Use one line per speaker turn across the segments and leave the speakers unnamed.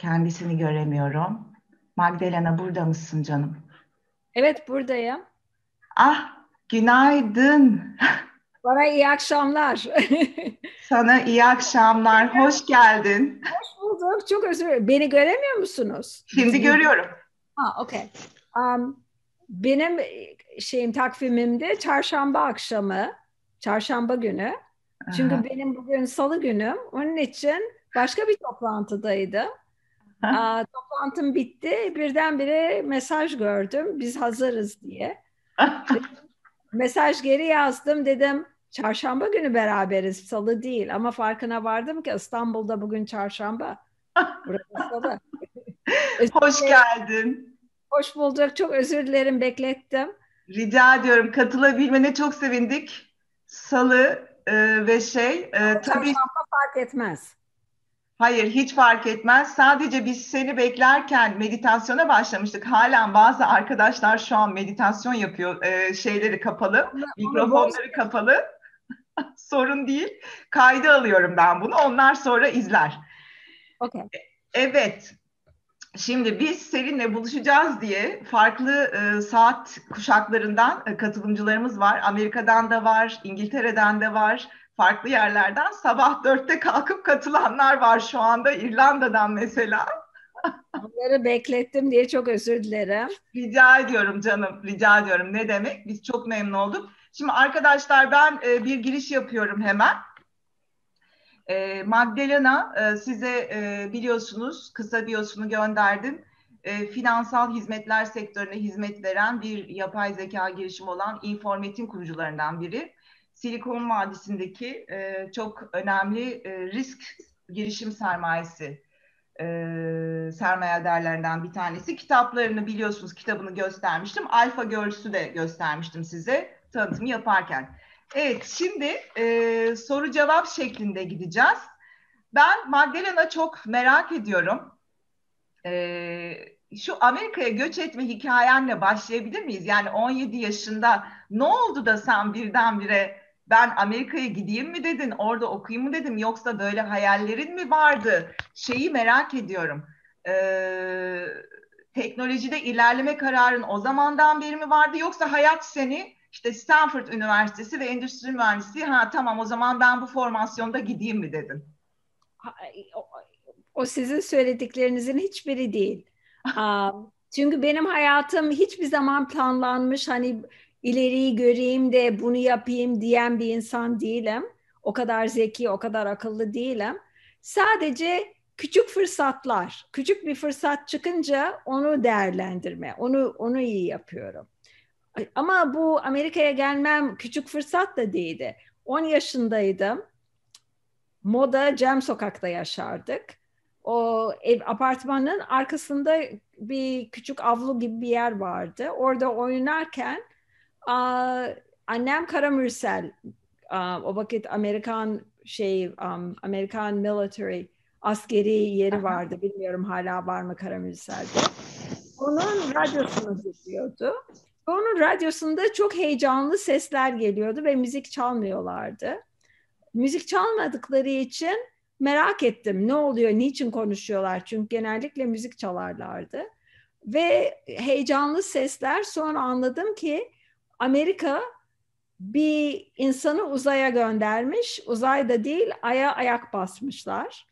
Kendisini göremiyorum. Magdalena burada mısın canım?
Evet buradayım.
Ah günaydın.
Bana iyi akşamlar.
Sana iyi akşamlar. Hoş geldin.
Hoş bulduk. Çok özür dilerim. Beni göremiyor musunuz?
Şimdi görüyorum.
Ha, okay. Um, benim şeyim takvimimde çarşamba akşamı, çarşamba günü. Çünkü
Aha.
benim bugün salı günüm. Onun için başka bir toplantıdaydım. Aa, toplantım bitti. Birdenbire mesaj gördüm. Biz hazırız diye. Mesaj geri yazdım. Dedim çarşamba günü beraberiz. Salı değil. Ama farkına vardım ki İstanbul'da bugün çarşamba. Burası salı.
Hoş geldin.
Hoş bulduk. Çok özür dilerim beklettim.
Rica ediyorum. Katılabilmene çok sevindik. Salı e, ve şey e, tabii
Çarşamba fark etmez.
Hayır hiç fark etmez. Sadece biz seni beklerken meditasyona başlamıştık. Halen bazı arkadaşlar şu an meditasyon yapıyor. E, şeyleri kapalı, mikrofonları kapalı. Sorun değil. Kayda alıyorum ben bunu. Onlar sonra izler.
Okay.
Evet. Şimdi biz seninle buluşacağız diye farklı e, saat kuşaklarından e, katılımcılarımız var. Amerika'dan da var, İngiltere'den de var, farklı yerlerden. Sabah dörtte kalkıp katılanlar var şu anda İrlanda'dan mesela.
Onları beklettim diye çok özür dilerim.
Rica ediyorum canım, rica ediyorum. Ne demek? Biz çok memnun olduk. Şimdi arkadaşlar ben e, bir giriş yapıyorum hemen. E, Magdalena e, size e, biliyorsunuz kısa biyosunu gönderdim. E, finansal hizmetler sektörüne hizmet veren bir yapay zeka girişimi olan Informet'in kurucularından biri. Silikon Vadisi'ndeki e, çok önemli e, risk girişim sermayesi e, sermayedarlarından bir tanesi. Kitaplarını biliyorsunuz kitabını göstermiştim. Alfa Girls'ü de göstermiştim size tanıtım yaparken. Evet şimdi e, soru cevap şeklinde gideceğiz. Ben Magdalena çok merak ediyorum. E, şu Amerika'ya göç etme hikayenle başlayabilir miyiz? Yani 17 yaşında ne oldu da sen birdenbire ben Amerika'ya gideyim mi dedin, orada okuyayım mı dedim yoksa böyle hayallerin mi vardı? Şeyi merak ediyorum. Ee, teknolojide ilerleme kararın o zamandan beri mi vardı yoksa hayat seni işte Stanford Üniversitesi ve Endüstri Mühendisliği ha tamam o zaman ben bu formasyonda gideyim mi dedin?
O- sizin söylediklerinizin hiçbiri değil. Çünkü benim hayatım hiçbir zaman planlanmış hani ileriyi göreyim de bunu yapayım diyen bir insan değilim. O kadar zeki, o kadar akıllı değilim. Sadece küçük fırsatlar, küçük bir fırsat çıkınca onu değerlendirme, onu onu iyi yapıyorum. Ama bu Amerika'ya gelmem küçük fırsat da değildi. 10 yaşındaydım. Moda Cem Sokak'ta yaşardık. O ev apartmanın arkasında bir küçük avlu gibi bir yer vardı. Orada oynarken aa, annem Karamürsel aa, o vakit Amerikan şey um, Amerikan military askeri yeri vardı. Bilmiyorum hala var mı Karamürsel'de. Onun radyosunu dinliyordu. Onun radyosunda çok heyecanlı sesler geliyordu ve müzik çalmıyorlardı. Müzik çalmadıkları için merak ettim ne oluyor, niçin konuşuyorlar? Çünkü genellikle müzik çalarlardı. Ve heyecanlı sesler sonra anladım ki Amerika bir insanı uzaya göndermiş. Uzayda değil, aya ayak basmışlar.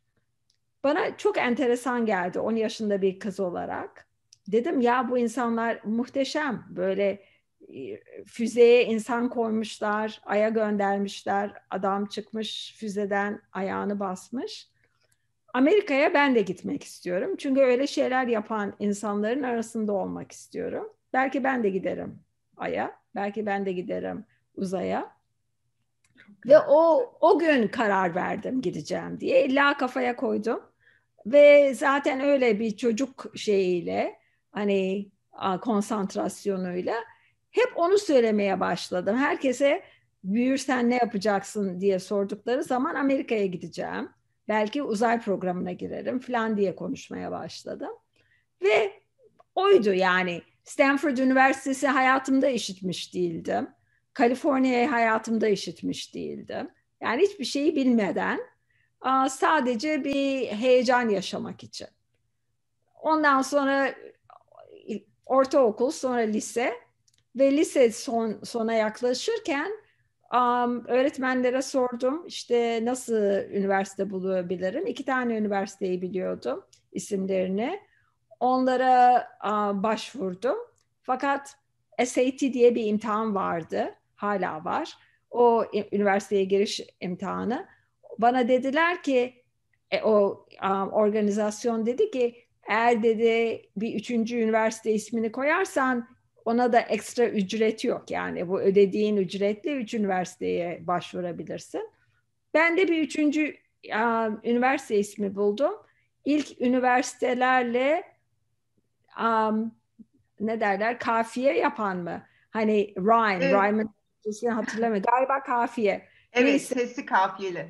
Bana çok enteresan geldi 10 yaşında bir kız olarak. Dedim ya bu insanlar muhteşem. Böyle e, füzeye insan koymuşlar, aya göndermişler. Adam çıkmış füzeden ayağını basmış. Amerika'ya ben de gitmek istiyorum. Çünkü öyle şeyler yapan insanların arasında olmak istiyorum. Belki ben de giderim aya, belki ben de giderim uzaya. Ve o o gün karar verdim gideceğim diye. İlla kafaya koydum. Ve zaten öyle bir çocuk şeyiyle hani konsantrasyonuyla hep onu söylemeye başladım. Herkese büyürsen ne yapacaksın diye sordukları zaman Amerika'ya gideceğim. Belki uzay programına girerim falan diye konuşmaya başladım. Ve oydu yani. Stanford Üniversitesi hayatımda işitmiş değildim. Kaliforniya'yı hayatımda işitmiş değildim. Yani hiçbir şeyi bilmeden sadece bir heyecan yaşamak için. Ondan sonra ortaokul, sonra lise ve lise son sona yaklaşırken um, öğretmenlere sordum işte nasıl üniversite bulabilirim. İki tane üniversiteyi biliyordum isimlerini. Onlara uh, başvurdum. Fakat SAT diye bir imtihan vardı. Hala var. O üniversiteye giriş imtihanı. Bana dediler ki e, o um, organizasyon dedi ki eğer dedi bir üçüncü üniversite ismini koyarsan ona da ekstra ücret yok. Yani bu ödediğin ücretle üç üniversiteye başvurabilirsin. Ben de bir üçüncü um, üniversite ismi buldum. İlk üniversitelerle um, ne derler kafiye yapan mı? Hani rhyme, evet. rhyme'ın hatırlamıyorum. Galiba kafiye.
Evet, Neyse. sesi kafiyeli.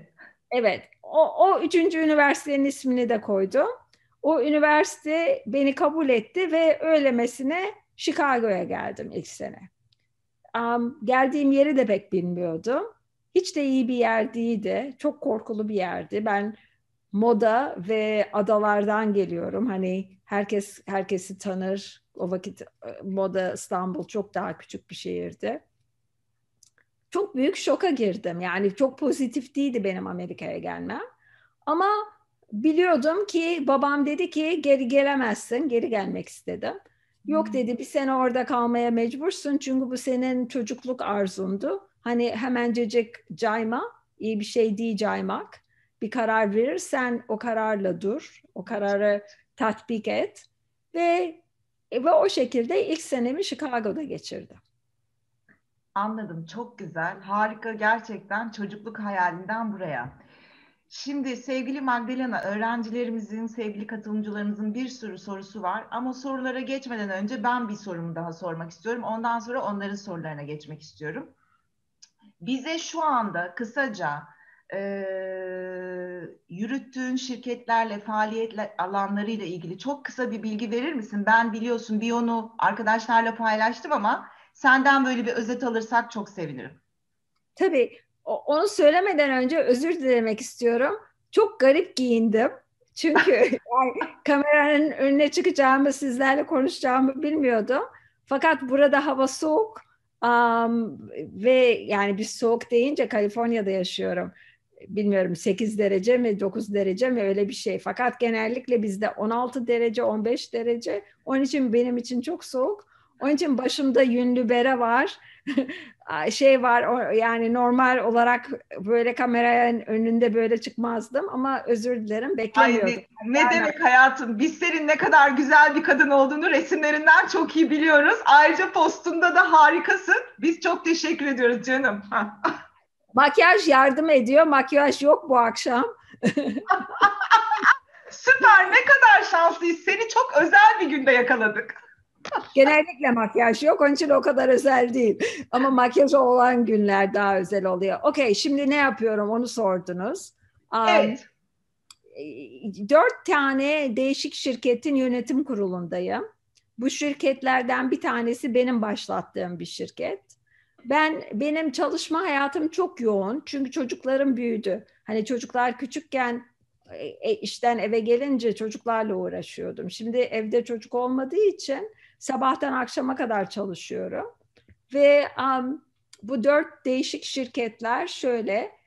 Evet, o, o üçüncü üniversitenin ismini de koydum. O üniversite beni kabul etti ve öylemesine Chicago'ya geldim ilk sene. Um, geldiğim yeri de pek bilmiyordum. Hiç de iyi bir yer değildi. Çok korkulu bir yerdi. Ben moda ve adalardan geliyorum. Hani herkes herkesi tanır. O vakit e, moda İstanbul çok daha küçük bir şehirdi. Çok büyük şoka girdim. Yani çok pozitif değildi benim Amerika'ya gelmem. Ama biliyordum ki babam dedi ki geri gelemezsin. Geri gelmek istedim. Yok hmm. dedi bir sene orada kalmaya mecbursun çünkü bu senin çocukluk arzundu. Hani hemencecik cayma, iyi bir şey değil caymak. Bir karar verirsen o kararla dur, o kararı tatbik et ve ve o şekilde ilk senemi Chicago'da geçirdim.
Anladım, çok güzel, harika gerçekten çocukluk hayalinden buraya. Şimdi sevgili Magdalena, öğrencilerimizin, sevgili katılımcılarımızın bir sürü sorusu var. Ama sorulara geçmeden önce ben bir sorumu daha sormak istiyorum. Ondan sonra onların sorularına geçmek istiyorum. Bize şu anda kısaca e, yürüttüğün şirketlerle, faaliyet alanlarıyla ilgili çok kısa bir bilgi verir misin? Ben biliyorsun bir onu arkadaşlarla paylaştım ama senden böyle bir özet alırsak çok sevinirim.
Tabii onu söylemeden önce özür dilemek istiyorum. Çok garip giyindim. Çünkü yani kameranın önüne çıkacağımı, sizlerle konuşacağımı bilmiyordum. Fakat burada hava soğuk um, ve yani bir soğuk deyince Kaliforniya'da yaşıyorum. Bilmiyorum 8 derece mi 9 derece mi öyle bir şey. Fakat genellikle bizde 16 derece 15 derece. Onun için benim için çok soğuk. Onun için başımda yünlü bere var. şey var yani normal olarak böyle kameranın önünde böyle çıkmazdım ama özür dilerim beklemiyordum. Ay,
ne, ne demek hayatım biz senin ne kadar güzel bir kadın olduğunu resimlerinden çok iyi biliyoruz. Ayrıca postunda da harikasın. Biz çok teşekkür ediyoruz canım.
Makyaj yardım ediyor. Makyaj yok bu akşam.
Süper ne kadar şanslıyız. Seni çok özel bir günde yakaladık.
Genellikle makyaj yok. Onun için o kadar özel değil. Ama makyaj olan günler daha özel oluyor. Okey şimdi ne yapıyorum onu sordunuz.
Evet.
Dört tane değişik şirketin yönetim kurulundayım. Bu şirketlerden bir tanesi benim başlattığım bir şirket. Ben benim çalışma hayatım çok yoğun çünkü çocuklarım büyüdü. Hani çocuklar küçükken e, işten eve gelince çocuklarla uğraşıyordum. Şimdi evde çocuk olmadığı için Sabahtan akşama kadar çalışıyorum. Ve um, bu dört değişik şirketler şöyle.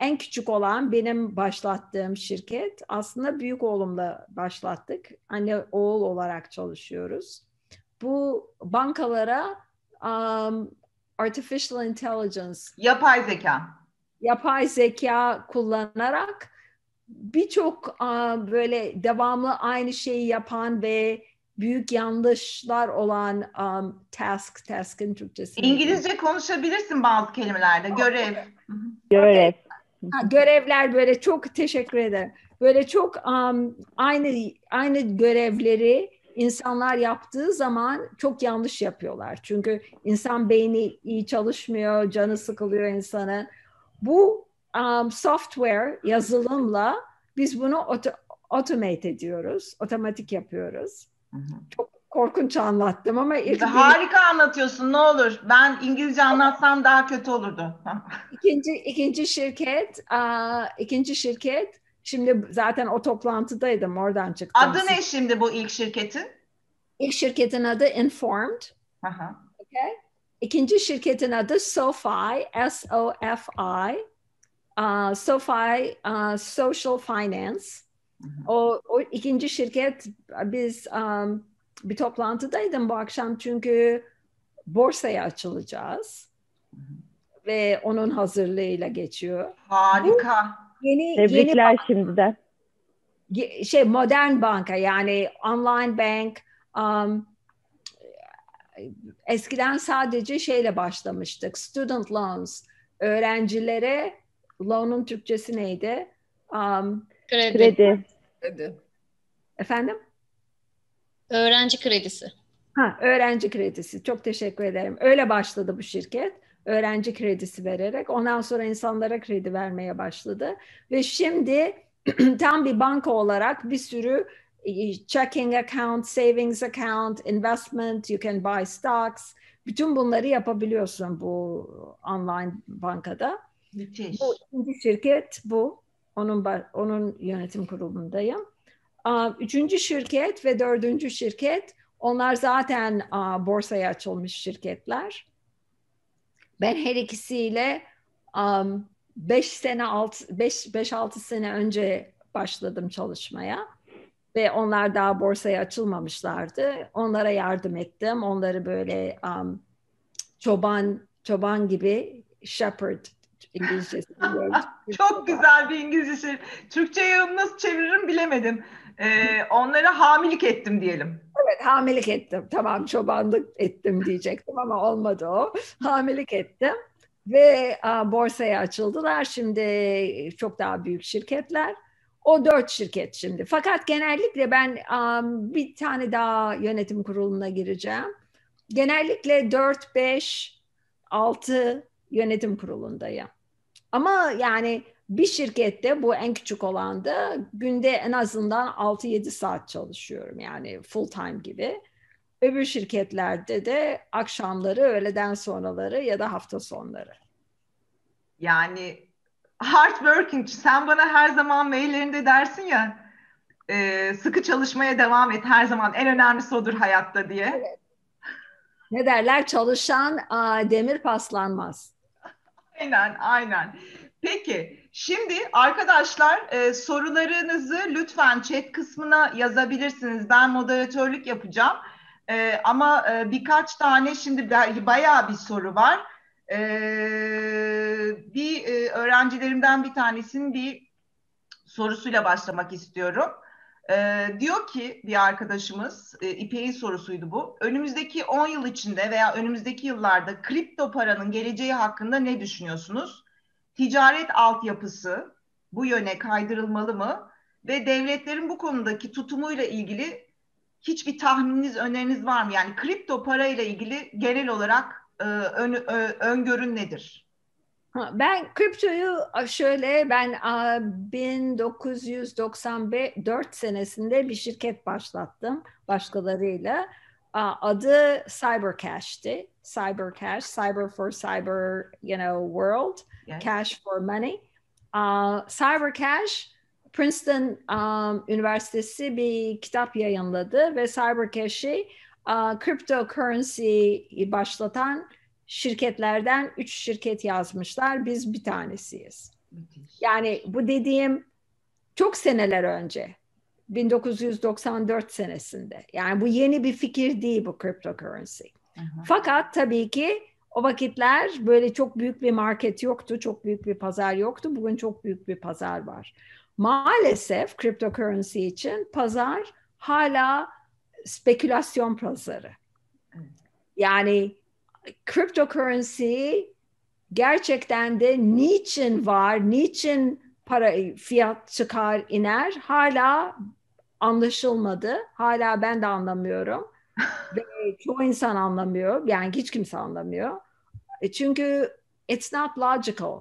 En küçük olan benim başlattığım şirket. Aslında büyük oğlumla başlattık. Anne oğul olarak çalışıyoruz. Bu bankalara um, artificial intelligence
yapay zeka
yapay zeka kullanarak birçok uh, böyle devamlı aynı şeyi yapan ve büyük yanlışlar olan um, task, task'ın Türkçesi.
İngilizce konuşabilirsin bazı kelimelerde. Görev.
Görev.
Ha, görevler böyle çok teşekkür ederim. Böyle çok um, aynı aynı görevleri insanlar yaptığı zaman çok yanlış yapıyorlar. Çünkü insan beyni iyi çalışmıyor, canı sıkılıyor insanın. Bu um, software yazılımla biz bunu auto, automate ediyoruz, otomatik yapıyoruz. Çok korkunç anlattım ama ilk
harika bir... anlatıyorsun ne olur. Ben İngilizce anlatsam daha kötü olurdu.
İkinci ikinci şirket, ikinci şirket Şimdi zaten o toplantıdaydım oradan çıktım.
Adı ne şimdi bu ilk şirketin?
İlk şirketin adı Informed.
Aha.
Okay. İkinci şirketin adı SoFi, S-O-F-I. Uh, SoFi uh, Social Finance. O, o ikinci şirket biz um, bir toplantıdaydım bu akşam çünkü borsaya açılacağız ve onun hazırlığıyla geçiyor.
Harika.
Bu yeni
Tebrikler
yeni
şimdiden.
şey modern banka yani online bank um, eskiden sadece şeyle başlamıştık student loans öğrencilere loan'un Türkçesi neydi? Um,
Kredi.
Kredi.
Hadi.
efendim?
Öğrenci kredisi.
Ha, öğrenci kredisi. Çok teşekkür ederim. Öyle başladı bu şirket. Öğrenci kredisi vererek. Ondan sonra insanlara kredi vermeye başladı. Ve şimdi tam bir banka olarak bir sürü e, checking account, savings account, investment, you can buy stocks. Bütün bunları yapabiliyorsun bu online bankada.
Müthiş.
Bu ikinci şirket bu. Onun onun yönetim kurulundayım. Üçüncü şirket ve dördüncü şirket onlar zaten borsaya açılmış şirketler. Ben her ikisiyle um, beş sene alt, beş, beş altı sene önce başladım çalışmaya ve onlar daha borsaya açılmamışlardı. Onlara yardım ettim. Onları böyle um, çoban çoban gibi shepherd İngilizcesi.
Çok güzel bir İngilizce. Türkçe'ye nasıl çeviririm bilemedim. Ee, onlara hamilik ettim diyelim.
Evet hamilik ettim. Tamam çobanlık ettim diyecektim ama olmadı o. Hamilik ettim ve a, borsaya açıldılar. Şimdi çok daha büyük şirketler. O dört şirket şimdi. Fakat genellikle ben um, bir tane daha yönetim kuruluna gireceğim. Genellikle 4, 5, 6 yönetim kurulundayım. Ama yani bir şirkette bu en küçük olan da günde en azından 6-7 saat çalışıyorum yani full time gibi. Öbür şirketlerde de akşamları, öğleden sonraları ya da hafta sonları.
Yani hard working. Sen bana her zaman maillerinde dersin ya e, sıkı çalışmaya devam et her zaman. En önemlisi odur hayatta diye.
Evet. Ne derler? Çalışan aa, demir paslanmaz.
Aynen, aynen. Peki, şimdi arkadaşlar e, sorularınızı lütfen chat kısmına yazabilirsiniz. Ben moderatörlük yapacağım. E, ama e, birkaç tane şimdi bayağı bir soru var. E, bir e, öğrencilerimden bir tanesinin bir sorusuyla başlamak istiyorum. E, diyor ki bir arkadaşımız, e, İpek'in sorusuydu bu. Önümüzdeki 10 yıl içinde veya önümüzdeki yıllarda kripto paranın geleceği hakkında ne düşünüyorsunuz? Ticaret altyapısı bu yöne kaydırılmalı mı? Ve devletlerin bu konudaki tutumuyla ilgili hiçbir tahmininiz, öneriniz var mı? Yani kripto para ile ilgili genel olarak e, ön, ö, öngörün nedir?
Ben kriptoyu şöyle ben 1994 senesinde bir şirket başlattım başkalarıyla. Adı Cybercash'ti. Cybercash, Cyber for Cyber, you know, world, yes. cash for money. Cybercash Princeton um, Üniversitesi bir kitap yayınladı ve Cybercash'i uh, cryptocurrency başlatan şirketlerden üç şirket yazmışlar. Biz bir tanesiyiz. Yani bu dediğim çok seneler önce. 1994 senesinde. Yani bu yeni bir fikir değil bu cryptocurrency. Hı. Fakat tabii ki o vakitler böyle çok büyük bir market yoktu, çok büyük bir pazar yoktu. Bugün çok büyük bir pazar var. Maalesef cryptocurrency için pazar hala spekülasyon pazarı. Yani cryptocurrency gerçekten de niçin var, niçin para fiyat çıkar iner hala anlaşılmadı. Hala ben de anlamıyorum. Ve çoğu insan anlamıyor. Yani hiç kimse anlamıyor. Çünkü it's not logical.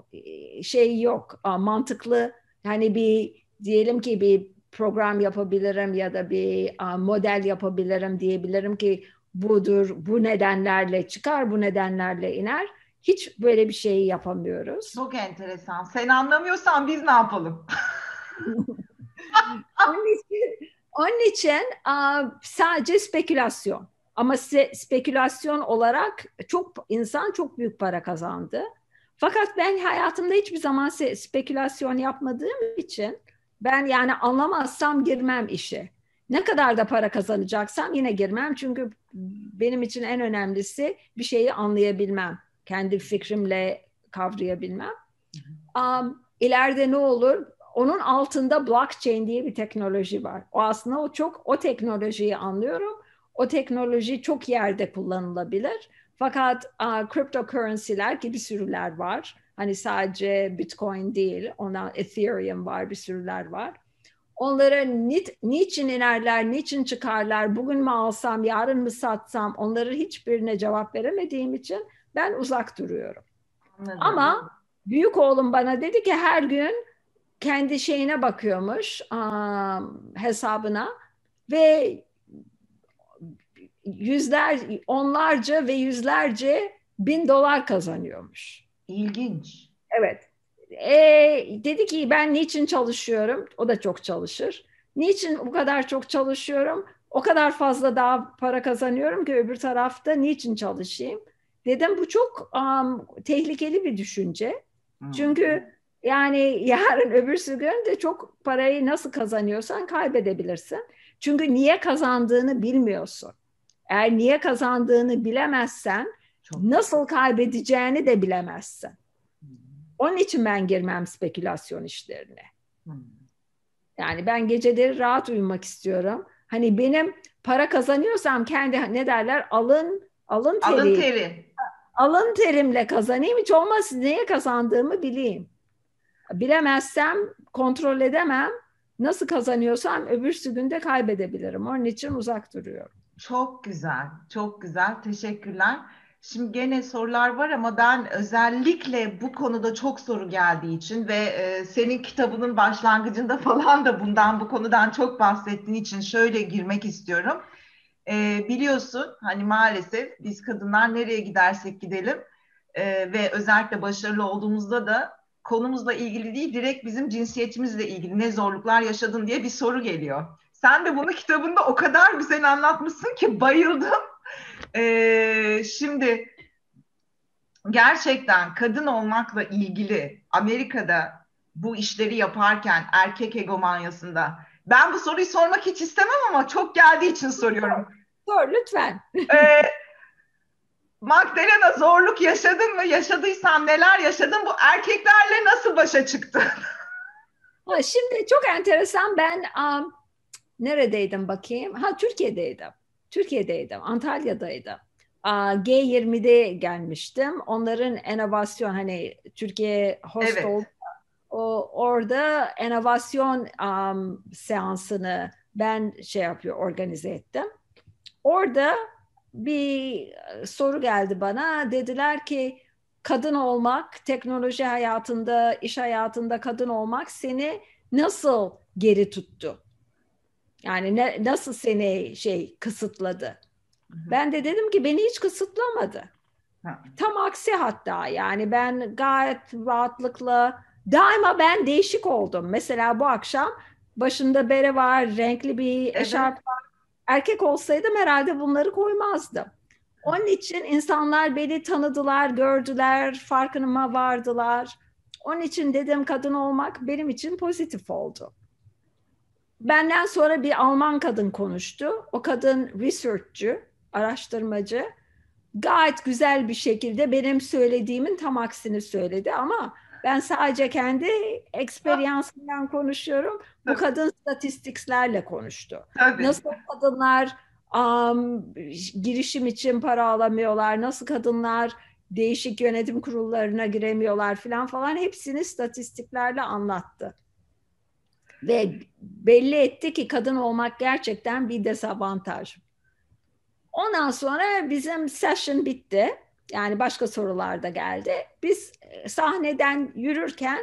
Şey yok. Mantıklı yani bir diyelim ki bir program yapabilirim ya da bir model yapabilirim diyebilirim ki budur, bu nedenlerle çıkar, bu nedenlerle iner. Hiç böyle bir şeyi yapamıyoruz.
Çok enteresan. Sen anlamıyorsan biz ne yapalım?
onun için, onun için sadece spekülasyon. Ama spekülasyon olarak çok insan çok büyük para kazandı. Fakat ben hayatımda hiçbir zaman spekülasyon yapmadığım için ben yani anlamazsam girmem işe. Ne kadar da para kazanacaksam yine girmem. Çünkü benim için en önemlisi bir şeyi anlayabilmem. Kendi fikrimle kavrayabilmem. Um, ileride ne olur? Onun altında blockchain diye bir teknoloji var. O aslında o çok o teknolojiyi anlıyorum. O teknoloji çok yerde kullanılabilir. Fakat uh, cryptocurrency'ler gibi sürüler var. Hani sadece Bitcoin değil, ona Ethereum var, bir sürüler var. Onlara nit, niçin inerler, niçin çıkarlar, bugün mü alsam, yarın mı satsam, onları hiçbirine cevap veremediğim için ben uzak duruyorum. Anladım. Ama büyük oğlum bana dedi ki her gün kendi şeyine bakıyormuş, um, hesabına ve yüzler, onlarca ve yüzlerce bin dolar kazanıyormuş.
İlginç.
Evet. E, dedi ki ben niçin çalışıyorum? O da çok çalışır. Niçin bu kadar çok çalışıyorum? O kadar fazla daha para kazanıyorum ki öbür tarafta niçin çalışayım? Dedim bu çok um, tehlikeli bir düşünce. Hmm. Çünkü yani yarın öbürsü gün de çok parayı nasıl kazanıyorsan kaybedebilirsin. Çünkü niye kazandığını bilmiyorsun. Eğer niye kazandığını bilemezsen çok nasıl kaybedeceğini de bilemezsin. Hmm. Onun için ben girmem spekülasyon işlerine. Hmm. Yani ben geceleri rahat uyumak istiyorum. Hani benim para kazanıyorsam kendi ne derler alın alın teri. Alın teri. Alın terimle kazanayım hiç olmazsa neye kazandığımı bileyim. Bilemezsem kontrol edemem. Nasıl kazanıyorsam öbürsü günde kaybedebilirim. Onun için uzak duruyorum.
Çok güzel, çok güzel. Teşekkürler. Şimdi gene sorular var ama ben özellikle bu konuda çok soru geldiği için ve e, senin kitabının başlangıcında falan da bundan bu konudan çok bahsettiğin için şöyle girmek istiyorum. E, biliyorsun hani maalesef biz kadınlar nereye gidersek gidelim e, ve özellikle başarılı olduğumuzda da konumuzla ilgili değil direkt bizim cinsiyetimizle ilgili ne zorluklar yaşadın diye bir soru geliyor. Sen de bunu kitabında o kadar güzel anlatmışsın ki bayıldım. Ee, şimdi gerçekten kadın olmakla ilgili Amerika'da bu işleri yaparken erkek egomanyasında ben bu soruyu sormak hiç istemem ama çok geldiği için soruyorum.
Sor lütfen.
Ee, Magdalena zorluk yaşadın mı? Yaşadıysan neler yaşadın? Bu erkeklerle nasıl başa çıktın?
Şimdi çok enteresan ben um, neredeydim bakayım? Ha Türkiye'deydim. Türkiye'deydim, Antalya'daydım. G20'de gelmiştim. Onların inovasyon hani Türkiye host evet. oldu. O, orada inovasyon um, seansını ben şey yapıyor, organize ettim. Orada bir soru geldi bana. Dediler ki kadın olmak, teknoloji hayatında, iş hayatında kadın olmak seni nasıl geri tuttu? Yani ne, nasıl seni şey kısıtladı? Hı hı. Ben de dedim ki beni hiç kısıtlamadı. Hı. Tam aksi hatta yani ben gayet rahatlıkla daima ben değişik oldum. Mesela bu akşam başında bere var, renkli bir evet. eşarp var. Erkek olsaydım herhalde bunları koymazdım. Onun için insanlar beni tanıdılar, gördüler, farkına vardılar. Onun için dedim kadın olmak benim için pozitif oldu. Benden sonra bir Alman kadın konuştu. O kadın researchçı, araştırmacı. Gayet güzel bir şekilde benim söylediğimin tam aksini söyledi ama ben sadece kendi eksperyansımdan konuşuyorum. Bu kadın statistiklerle konuştu. Tabii. Nasıl kadınlar um, girişim için para alamıyorlar, nasıl kadınlar değişik yönetim kurullarına giremiyorlar falan falan hepsini statistiklerle anlattı ve belli etti ki kadın olmak gerçekten bir dezavantaj. Ondan sonra bizim session bitti. Yani başka sorular da geldi. Biz e, sahneden yürürken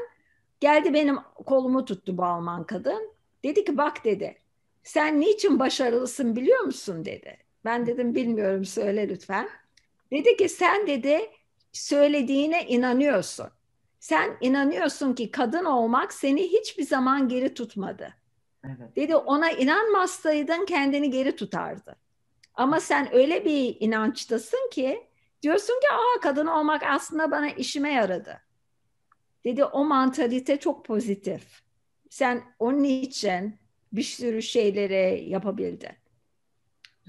geldi benim kolumu tuttu bu Alman kadın. Dedi ki bak dedi sen niçin başarılısın biliyor musun dedi. Ben dedim bilmiyorum söyle lütfen. Dedi ki sen dedi söylediğine inanıyorsun. Sen inanıyorsun ki kadın olmak seni hiçbir zaman geri tutmadı. Evet. Dedi ona inanmazsaydın kendini geri tutardı. Ama sen öyle bir inançtasın ki diyorsun ki aa kadın olmak aslında bana işime yaradı. Dedi o mantalite çok pozitif. Sen onun için bir sürü şeyleri yapabildin.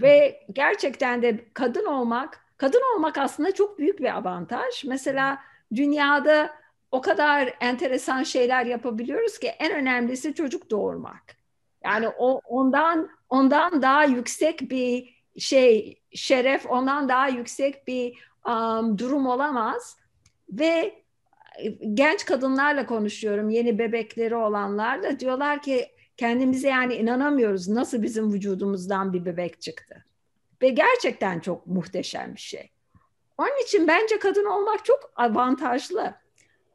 Ve gerçekten de kadın olmak, kadın olmak aslında çok büyük bir avantaj. Mesela dünyada o kadar enteresan şeyler yapabiliyoruz ki en önemlisi çocuk doğurmak. Yani o ondan ondan daha yüksek bir şey şeref, ondan daha yüksek bir um, durum olamaz ve genç kadınlarla konuşuyorum, yeni bebekleri olanlarla diyorlar ki kendimize yani inanamıyoruz nasıl bizim vücudumuzdan bir bebek çıktı. Ve gerçekten çok muhteşem bir şey. Onun için bence kadın olmak çok avantajlı.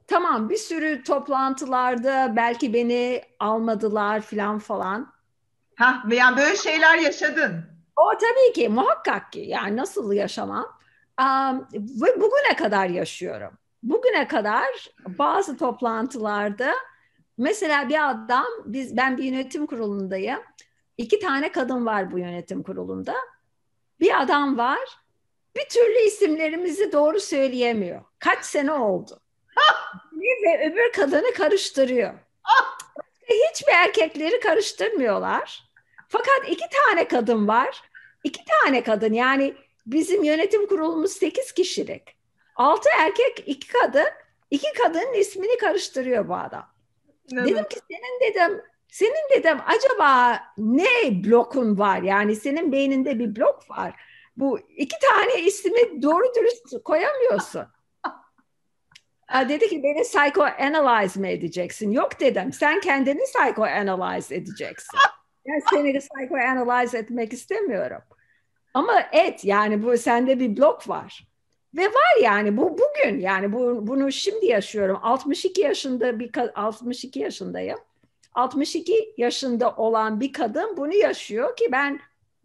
Tamam bir sürü toplantılarda belki beni almadılar falan falan.
Ha, yani böyle şeyler yaşadın.
O tabii ki muhakkak ki yani nasıl yaşamam. Um, ve bugüne kadar yaşıyorum. Bugüne kadar bazı toplantılarda mesela bir adam biz ben bir yönetim kurulundayım. İki tane kadın var bu yönetim kurulunda. Bir adam var. Bir türlü isimlerimizi doğru söyleyemiyor. Kaç sene oldu. Ve öbür kadını karıştırıyor. Hiçbir erkekleri karıştırmıyorlar. Fakat iki tane kadın var. İki tane kadın yani bizim yönetim kurulumuz sekiz kişilik. Altı erkek, iki kadın. İki kadının ismini karıştırıyor bu adam. Evet. Dedim ki senin dedim senin dedim acaba ne blokun var? Yani senin beyninde bir blok var. Bu iki tane ismi doğru dürüst koyamıyorsun. Dedi ki beni psychoanalyze mi edeceksin? Yok dedim. Sen kendini psychoanalyze edeceksin. Ben seni psychoanalyze etmek istemiyorum. Ama et yani bu sende bir blok var. Ve var yani bu bugün yani bu bunu şimdi yaşıyorum. 62 yaşında bir 62 yaşındayım. 62 yaşında olan bir kadın bunu yaşıyor ki ben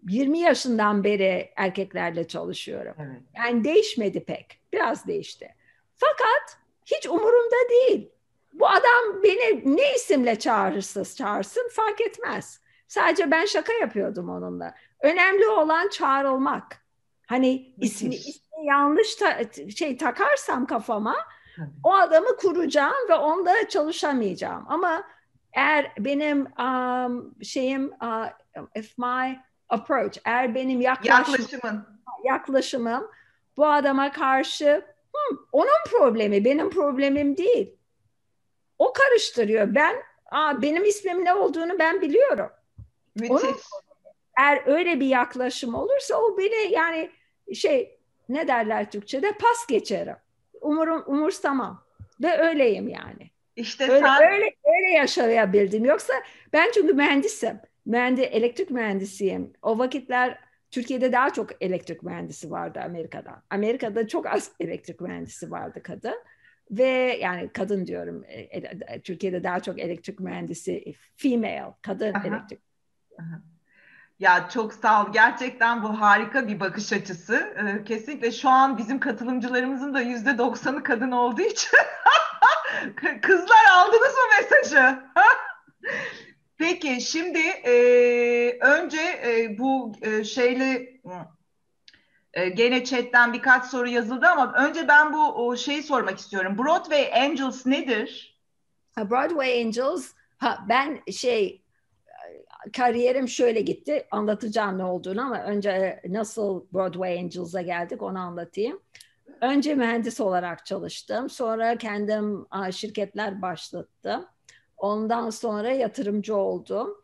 20 yaşından beri erkeklerle çalışıyorum. Evet. Yani değişmedi pek. Biraz değişti. Fakat hiç umurumda değil. Bu adam beni ne isimle çağırırsa çağırsın fark etmez. Sadece ben şaka yapıyordum onunla. Önemli olan çağrılmak. Hani ismi, ismi yanlış ta, şey takarsam kafama o adamı kuracağım ve onda çalışamayacağım. Ama eğer benim um, şeyim uh, if my approach eğer benim yaklaşım, yaklaşımın yaklaşımım bu adama karşı hmm, onun problemi benim problemim değil. O karıştırıyor. Ben aa, benim ismim ne olduğunu ben biliyorum. Müthiş. eğer öyle bir yaklaşım olursa o beni yani şey ne derler Türkçe'de pas geçerim. Umurum umursamam ve öyleyim yani. İşte öyle, sen... öyle öyle yaşayabildim. Yoksa ben çünkü mühendisim. Mühendi, elektrik mühendisiyim. O vakitler Türkiye'de daha çok elektrik mühendisi vardı Amerika'da. Amerika'da çok az elektrik mühendisi vardı kadın. Ve yani kadın diyorum e, e, Türkiye'de daha çok elektrik mühendisi female, kadın Aha. elektrik
ya çok sağ ol. Gerçekten bu harika bir bakış açısı. Ee, kesinlikle şu an bizim katılımcılarımızın da yüzde doksanı kadın olduğu için kızlar aldınız mı mesajı? Peki şimdi e, önce e, bu e, şeyli e, gene chatten birkaç soru yazıldı ama önce ben bu o şeyi sormak istiyorum. Broadway Angels nedir?
Broadway Angels ha ben şey kariyerim şöyle gitti. Anlatacağım ne olduğunu ama önce nasıl Broadway Angels'a geldik onu anlatayım. Önce mühendis olarak çalıştım. Sonra kendim şirketler başlattım. Ondan sonra yatırımcı oldum.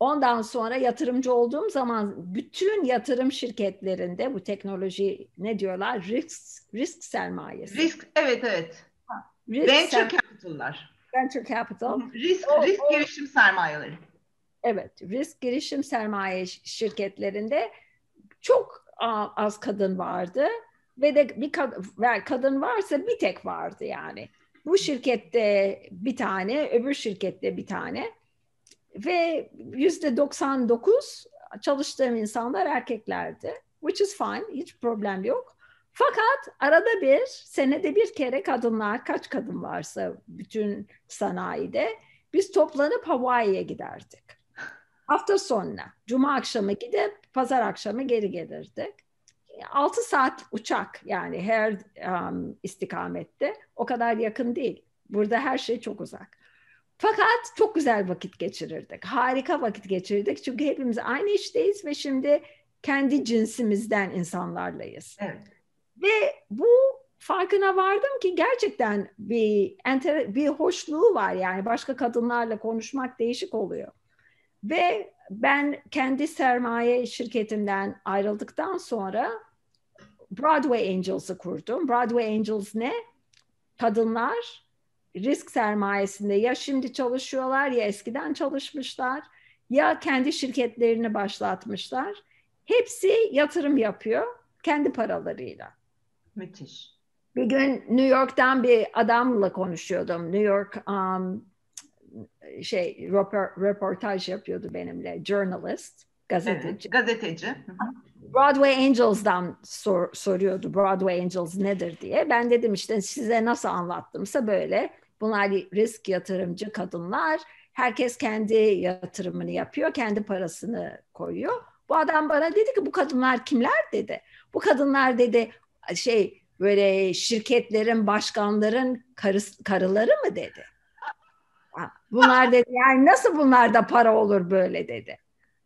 Ondan sonra yatırımcı olduğum zaman bütün yatırım şirketlerinde bu teknoloji ne diyorlar? Risk, risk sermayesi.
Risk, evet evet. Risk Venture capital'lar.
Venture capital.
Risk, o, risk o, girişim sermayeleri.
Evet, risk girişim sermaye şirketlerinde çok az kadın vardı ve de bir kadın varsa bir tek vardı yani. Bu şirkette bir tane, öbür şirkette bir tane ve yüzde 99 çalıştığım insanlar erkeklerdi. Which is fine, hiç problem yok. Fakat arada bir, senede bir kere kadınlar, kaç kadın varsa bütün sanayide biz toplanıp Hawaii'ye giderdik. Hafta sonuna, cuma akşamı gidip pazar akşamı geri gelirdik. 6 saat uçak yani her um, istikamette o kadar yakın değil. Burada her şey çok uzak. Fakat çok güzel vakit geçirirdik. Harika vakit geçirirdik. Çünkü hepimiz aynı işteyiz ve şimdi kendi cinsimizden insanlarlayız.
Evet.
Ve bu farkına vardım ki gerçekten bir enter, bir hoşluğu var yani başka kadınlarla konuşmak değişik oluyor. Ve ben kendi sermaye şirketimden ayrıldıktan sonra Broadway Angels'ı kurdum. Broadway Angels ne? Kadınlar risk sermayesinde ya şimdi çalışıyorlar ya eskiden çalışmışlar ya kendi şirketlerini başlatmışlar. Hepsi yatırım yapıyor kendi paralarıyla.
Müthiş.
Bir gün New York'tan bir adamla konuşuyordum. New York um, şey röportaj yapıyordu benimle. Journalist, gazeteci.
Evet, gazeteci.
Broadway Angels'dan sor, soruyordu Broadway Angels nedir diye. Ben dedim işte size nasıl anlattımsa böyle. Bunlar risk yatırımcı kadınlar. Herkes kendi yatırımını yapıyor, kendi parasını koyuyor. Bu adam bana dedi ki bu kadınlar kimler dedi. Bu kadınlar dedi şey böyle şirketlerin başkanların karıs, karıları mı dedi. Bunlar dedi yani nasıl bunlarda para olur böyle dedi.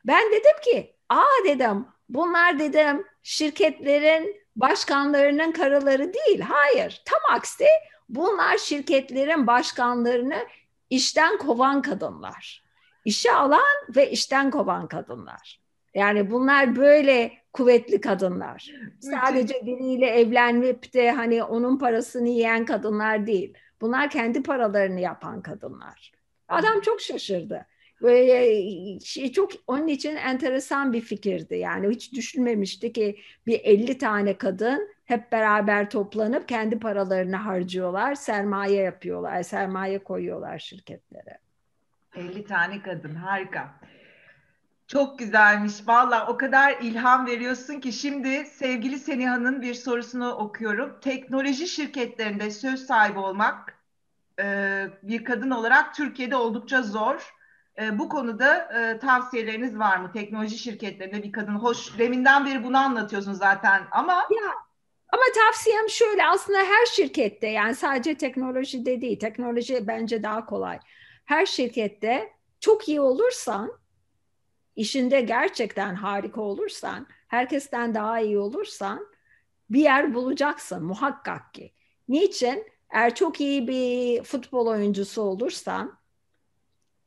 Ben dedim ki aa dedim bunlar dedim şirketlerin başkanlarının karıları değil. Hayır tam aksi bunlar şirketlerin başkanlarını işten kovan kadınlar. İşe alan ve işten kovan kadınlar. Yani bunlar böyle kuvvetli kadınlar. Sadece biriyle evlenip de hani onun parasını yiyen kadınlar değil. Bunlar kendi paralarını yapan kadınlar. Adam çok şaşırdı. Şey çok onun için enteresan bir fikirdi. Yani hiç düşünmemişti ki bir 50 tane kadın hep beraber toplanıp kendi paralarını harcıyorlar, sermaye yapıyorlar, sermaye koyuyorlar şirketlere.
50 tane kadın harika. Çok güzelmiş. Valla o kadar ilham veriyorsun ki şimdi sevgili Seniha'nın bir sorusunu okuyorum. Teknoloji şirketlerinde söz sahibi olmak bir kadın olarak Türkiye'de oldukça zor. E, bu konuda e, tavsiyeleriniz var mı? Teknoloji şirketlerinde bir kadın. Hoş, deminden beri bunu anlatıyorsun zaten ama...
Ya, ama tavsiyem şöyle aslında her şirkette yani sadece teknolojide değil. Teknoloji bence daha kolay. Her şirkette çok iyi olursan işinde gerçekten harika olursan, herkesten daha iyi olursan bir yer bulacaksın muhakkak ki. Niçin? Eğer çok iyi bir futbol oyuncusu olursan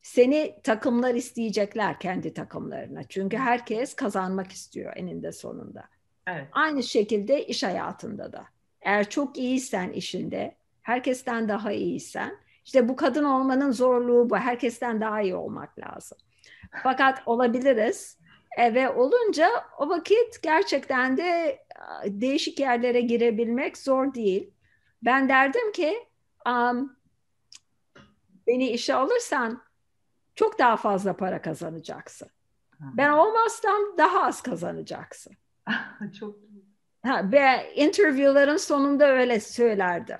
seni takımlar isteyecekler kendi takımlarına. Çünkü herkes kazanmak istiyor eninde sonunda. Evet. Aynı şekilde iş hayatında da. Eğer çok iyiysen işinde, herkesten daha iyiysen, işte bu kadın olmanın zorluğu bu. Herkesten daha iyi olmak lazım. Fakat olabiliriz. E, ve olunca o vakit gerçekten de değişik yerlere girebilmek zor değil. Ben derdim ki um, beni işe alırsan çok daha fazla para kazanacaksın. Ben olmazsam daha az kazanacaksın. çok ha, ve interviewların sonunda öyle söylerdim.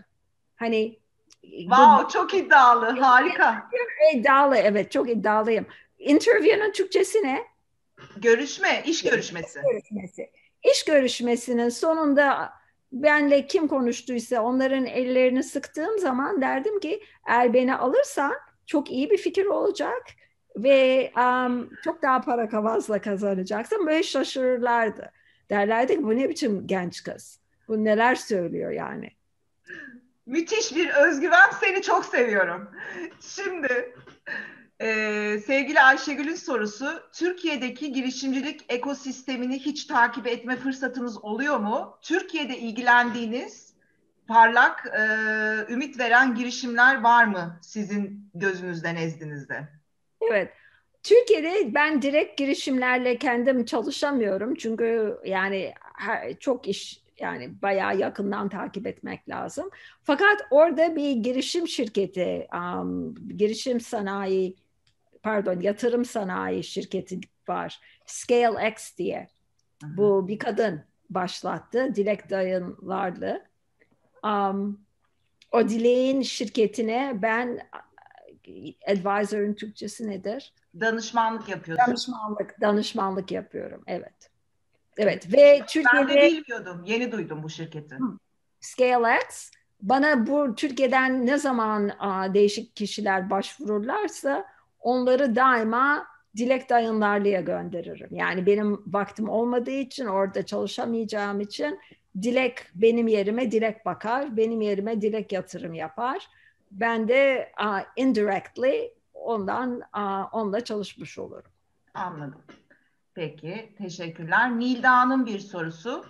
Hani
Wow, bu, çok iddialı, harika.
İddialı, evet, çok iddialıyım. Interview'nun Türkçesi ne?
Görüşme, iş görüşmesi. İş
görüşmesi. İş görüşmesinin sonunda benle kim konuştuysa onların ellerini sıktığım zaman derdim ki eğer beni alırsan çok iyi bir fikir olacak ve um, çok daha para kavazla kazanacaksın. Böyle şaşırırlardı. Derlerdi ki bu ne biçim genç kız? Bu neler söylüyor yani?
Müthiş bir özgüven. Seni çok seviyorum. Şimdi ee, sevgili Ayşegül'ün sorusu, Türkiye'deki girişimcilik ekosistemini hiç takip etme fırsatınız oluyor mu? Türkiye'de ilgilendiğiniz parlak, e, ümit veren girişimler var mı sizin gözünüzde, nezdinizde?
Evet, Türkiye'de ben direkt girişimlerle kendim çalışamıyorum. Çünkü yani çok iş yani bayağı yakından takip etmek lazım. Fakat orada bir girişim şirketi, um, girişim sanayi pardon yatırım sanayi şirketi var. ScaleX diye. Hı-hı. Bu bir kadın. başlattı. Dilek Dayınlarlı. Um, o Dilek'in şirketine ben advisor'ın Türkçesi nedir?
Danışmanlık yapıyorsun.
Danışmanlık, danışmanlık yapıyorum. Evet. Evet ve Türkiye'de...
Ben de bilmiyordum. Yeni duydum bu şirketi.
ScaleX bana bu Türkiye'den ne zaman a, değişik kişiler başvururlarsa onları daima Dilek Dayınlarlı'ya gönderirim. Yani benim vaktim olmadığı için orada çalışamayacağım için Dilek benim yerime Dilek bakar, benim yerime Dilek yatırım yapar. Ben de uh, indirectly ondan uh, onunla çalışmış olurum.
Anladım. Peki, teşekkürler. Nilda'nın bir sorusu.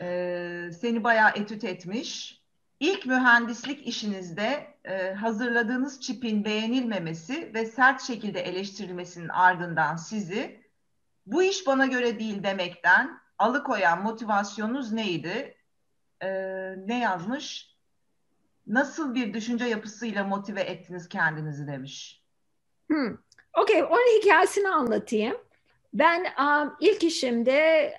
Ee, seni bayağı etüt etmiş. İlk mühendislik işinizde e, hazırladığınız çipin beğenilmemesi ve sert şekilde eleştirilmesinin ardından sizi bu iş bana göre değil demekten alıkoyan motivasyonunuz neydi? Ee, ne yazmış? Nasıl bir düşünce yapısıyla motive ettiniz kendinizi demiş.
Hmm. Okey, onun hikayesini anlatayım. Ben um, ilk işimde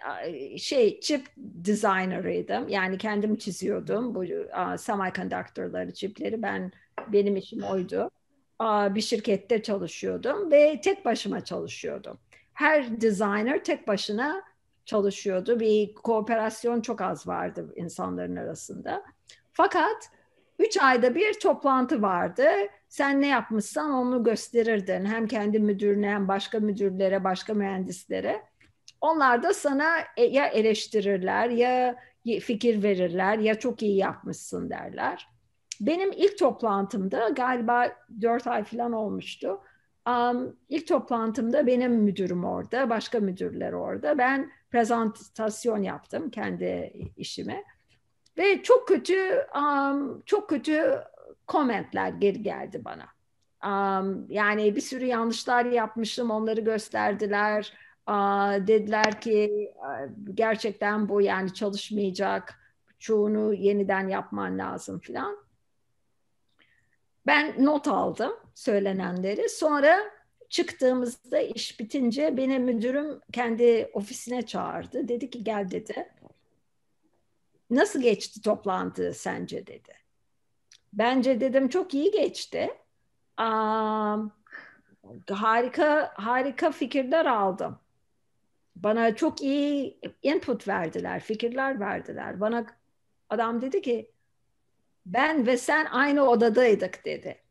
şey chip designer'ıydım. Yani kendim çiziyordum bu uh, semiconductor'ları, çipleri. Ben benim işim oydu. Uh, bir şirkette çalışıyordum ve tek başıma çalışıyordum. Her designer tek başına çalışıyordu. Bir kooperasyon çok az vardı insanların arasında. Fakat üç ayda bir toplantı vardı. Sen ne yapmışsan onu gösterirdin. Hem kendi müdürüne hem başka müdürlere, başka mühendislere. Onlar da sana e, ya eleştirirler ya fikir verirler ya çok iyi yapmışsın derler. Benim ilk toplantımda galiba dört ay falan olmuştu. Um, ilk toplantımda benim müdürüm orada, başka müdürler orada. Ben prezentasyon yaptım kendi işime. Ve çok kötü, um, çok kötü komentler geri geldi bana. Um, yani bir sürü yanlışlar yapmışım, onları gösterdiler. Uh, dediler ki gerçekten bu yani çalışmayacak, çoğunu yeniden yapman lazım filan. Ben not aldım söylenenleri. Sonra çıktığımızda iş bitince beni müdürüm kendi ofisine çağırdı. Dedi ki gel dedi. Nasıl geçti toplantı sence dedi. Bence dedim çok iyi geçti. Um, harika harika fikirler aldım. Bana çok iyi input verdiler, fikirler verdiler. Bana adam dedi ki ben ve sen aynı odadaydık dedi.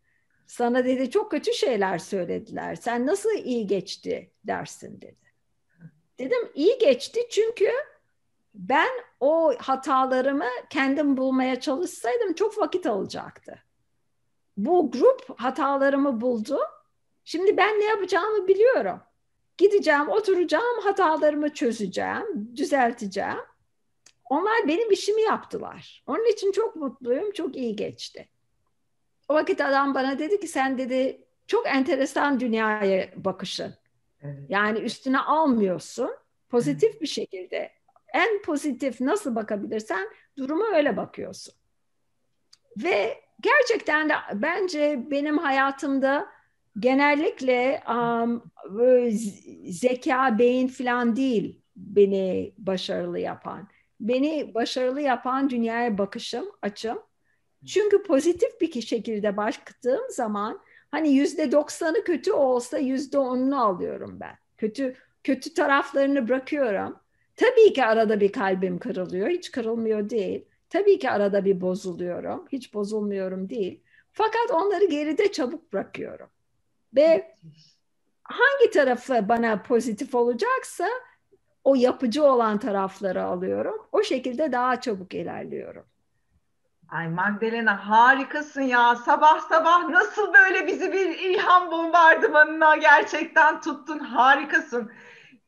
Sana dedi çok kötü şeyler söylediler. Sen nasıl iyi geçti dersin dedi. Dedim iyi geçti çünkü ben o hatalarımı kendim bulmaya çalışsaydım çok vakit alacaktı. Bu grup hatalarımı buldu. Şimdi ben ne yapacağımı biliyorum. Gideceğim, oturacağım, hatalarımı çözeceğim, düzelteceğim. Onlar benim işimi yaptılar. Onun için çok mutluyum, çok iyi geçti. O vakit adam bana dedi ki sen dedi çok enteresan dünyaya bakışın. Evet. Yani üstüne almıyorsun. Pozitif bir şekilde en pozitif nasıl bakabilirsen duruma öyle bakıyorsun. Ve gerçekten de bence benim hayatımda genellikle um, zeka, beyin falan değil beni başarılı yapan. Beni başarılı yapan dünyaya bakışım, açım. Çünkü pozitif bir şekilde baktığım zaman hani yüzde doksanı kötü olsa yüzde onunu alıyorum ben. Kötü kötü taraflarını bırakıyorum. Tabii ki arada bir kalbim kırılıyor. Hiç kırılmıyor değil. Tabii ki arada bir bozuluyorum. Hiç bozulmuyorum değil. Fakat onları geride çabuk bırakıyorum. Ve hangi tarafı bana pozitif olacaksa o yapıcı olan tarafları alıyorum. O şekilde daha çabuk ilerliyorum.
Ay Magdalena harikasın ya. Sabah sabah nasıl böyle bizi bir ilham bombardımanına gerçekten tuttun. Harikasın.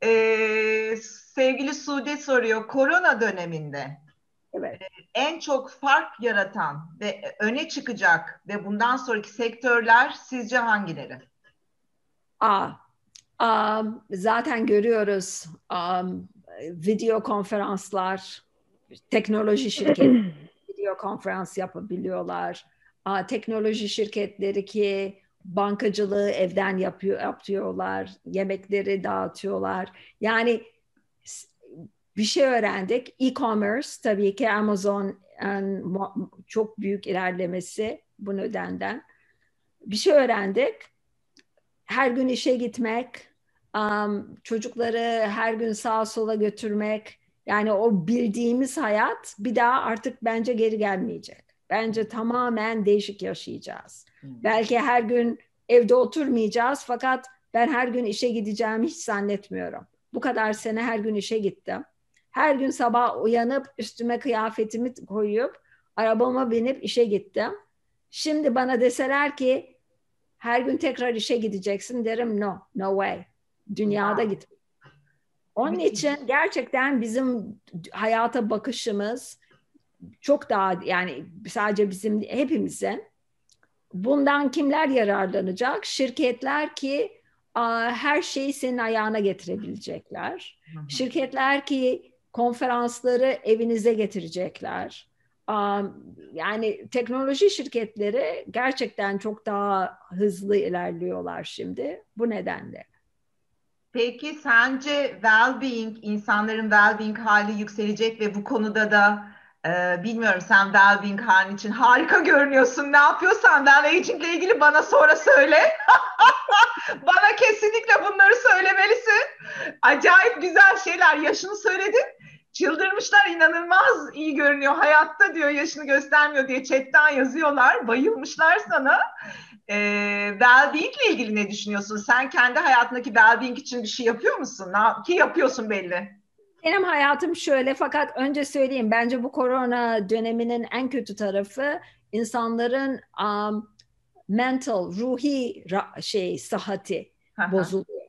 Ee, sevgili Sude soruyor. Korona döneminde
evet.
en çok fark yaratan ve öne çıkacak ve bundan sonraki sektörler sizce hangileri?
Aa, um, zaten görüyoruz um, video konferanslar, teknoloji şirketleri video konferans yapabiliyorlar. Aa, teknoloji şirketleri ki bankacılığı evden yapıyor yapıyorlar, yemekleri dağıtıyorlar. Yani bir şey öğrendik. E-commerce tabii ki Amazon çok büyük ilerlemesi bu nedenden. Bir şey öğrendik. Her gün işe gitmek, çocukları her gün sağa sola götürmek. Yani o bildiğimiz hayat bir daha artık bence geri gelmeyecek. Bence tamamen değişik yaşayacağız. Hmm. Belki her gün evde oturmayacağız fakat ben her gün işe gideceğimi hiç zannetmiyorum. Bu kadar sene her gün işe gittim. Her gün sabah uyanıp üstüme kıyafetimi koyup arabama binip işe gittim. Şimdi bana deseler ki her gün tekrar işe gideceksin derim no, no way. Dünyada git. Onun için gerçekten bizim hayata bakışımız çok daha yani sadece bizim hepimizin bundan kimler yararlanacak? Şirketler ki her şeyi senin ayağına getirebilecekler. Şirketler ki konferansları evinize getirecekler. Yani teknoloji şirketleri gerçekten çok daha hızlı ilerliyorlar şimdi bu nedenle.
Peki sence well-being, insanların well-being hali yükselecek ve bu konuda da e, bilmiyorum sen well-being halin için harika görünüyorsun. Ne yapıyorsan well-aging ile ilgili bana sonra söyle. bana kesinlikle bunları söylemelisin. Acayip güzel şeyler. Yaşını söyledin. Çıldırmışlar inanılmaz iyi görünüyor hayatta diyor yaşını göstermiyor diye chatten yazıyorlar. Bayılmışlar sana. E, well-being ile ilgili ne düşünüyorsun? Sen kendi hayatındaki well-being için bir şey yapıyor musun? Ki yapıyorsun belli.
Benim hayatım şöyle fakat önce söyleyeyim bence bu korona döneminin en kötü tarafı insanların um, mental, ruhi ra- şey sıhhati bozuluyor.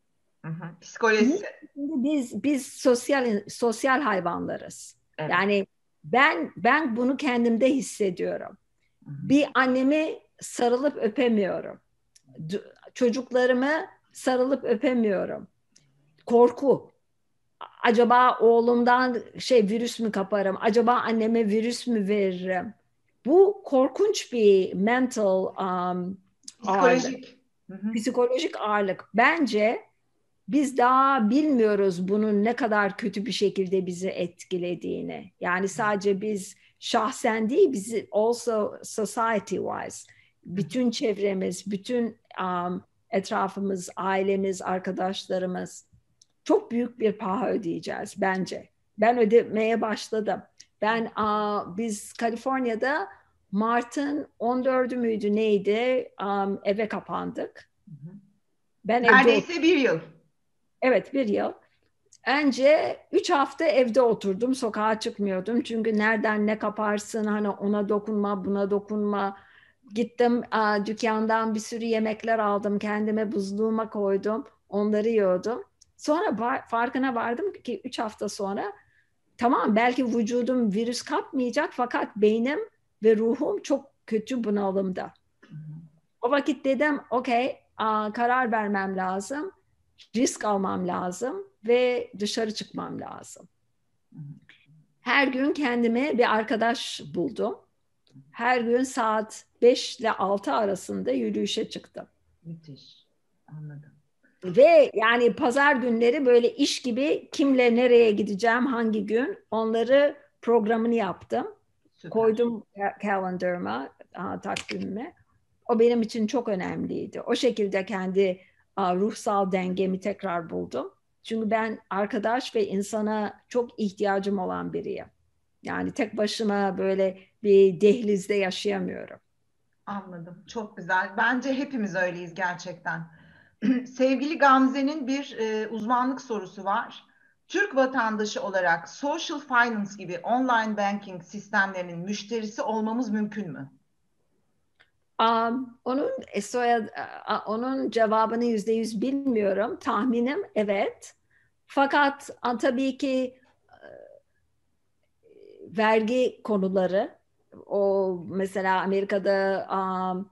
Psikolojisi.
Biz biz sosyal sosyal hayvanlarız. Evet. Yani ben ben bunu kendimde hissediyorum. Hı-hı. Bir annemi sarılıp öpemiyorum. Çocuklarımı sarılıp öpemiyorum. Korku. Acaba oğlumdan şey virüs mü kaparım? Acaba anneme virüs mü veririm? Bu korkunç bir mental um, psikolojik ağırlık. psikolojik ağırlık. Bence biz daha bilmiyoruz bunun ne kadar kötü bir şekilde bizi etkilediğini. Yani sadece biz şahsen değil, bizi also society wise bütün çevremiz, bütün um, etrafımız, ailemiz, arkadaşlarımız çok büyük bir paha ödeyeceğiz bence. Ben ödemeye başladım. Ben uh, biz Kaliforniya'da Mart'ın 14'ü müydü neydi um, eve kapandık.
Ben Neredeyse evde bir yıl.
Evet bir yıl. Önce üç hafta evde oturdum, sokağa çıkmıyordum. Çünkü nereden ne kaparsın, hani ona dokunma, buna dokunma. Gittim a, dükkandan bir sürü yemekler aldım, kendime buzluğuma koydum, onları yiyordum. Sonra farkına vardım ki üç hafta sonra tamam belki vücudum virüs kapmayacak fakat beynim ve ruhum çok kötü bunalımda. O vakit dedim okey karar vermem lazım, risk almam lazım ve dışarı çıkmam lazım. Her gün kendime bir arkadaş buldum. Her gün saat 5 ile 6 arasında yürüyüşe çıktım.
Müthiş. Anladım.
Ve yani pazar günleri böyle iş gibi kimle nereye gideceğim, hangi gün onları programını yaptım. Süper. Koydum calendar'ıma, takvimime. O benim için çok önemliydi. O şekilde kendi ruhsal dengemi tekrar buldum. Çünkü ben arkadaş ve insana çok ihtiyacım olan biriyim. Yani tek başıma böyle bir dehlizde yaşayamıyorum.
Anladım. Çok güzel. Bence hepimiz öyleyiz gerçekten. Sevgili Gamze'nin bir e, uzmanlık sorusu var. Türk vatandaşı olarak social finance gibi online banking sistemlerinin müşterisi olmamız mümkün mü?
Um, onun e, soyad, onun cevabını yüzde yüz bilmiyorum. Tahminim evet. Fakat tabii ki e, vergi konuları o mesela Amerika'da um,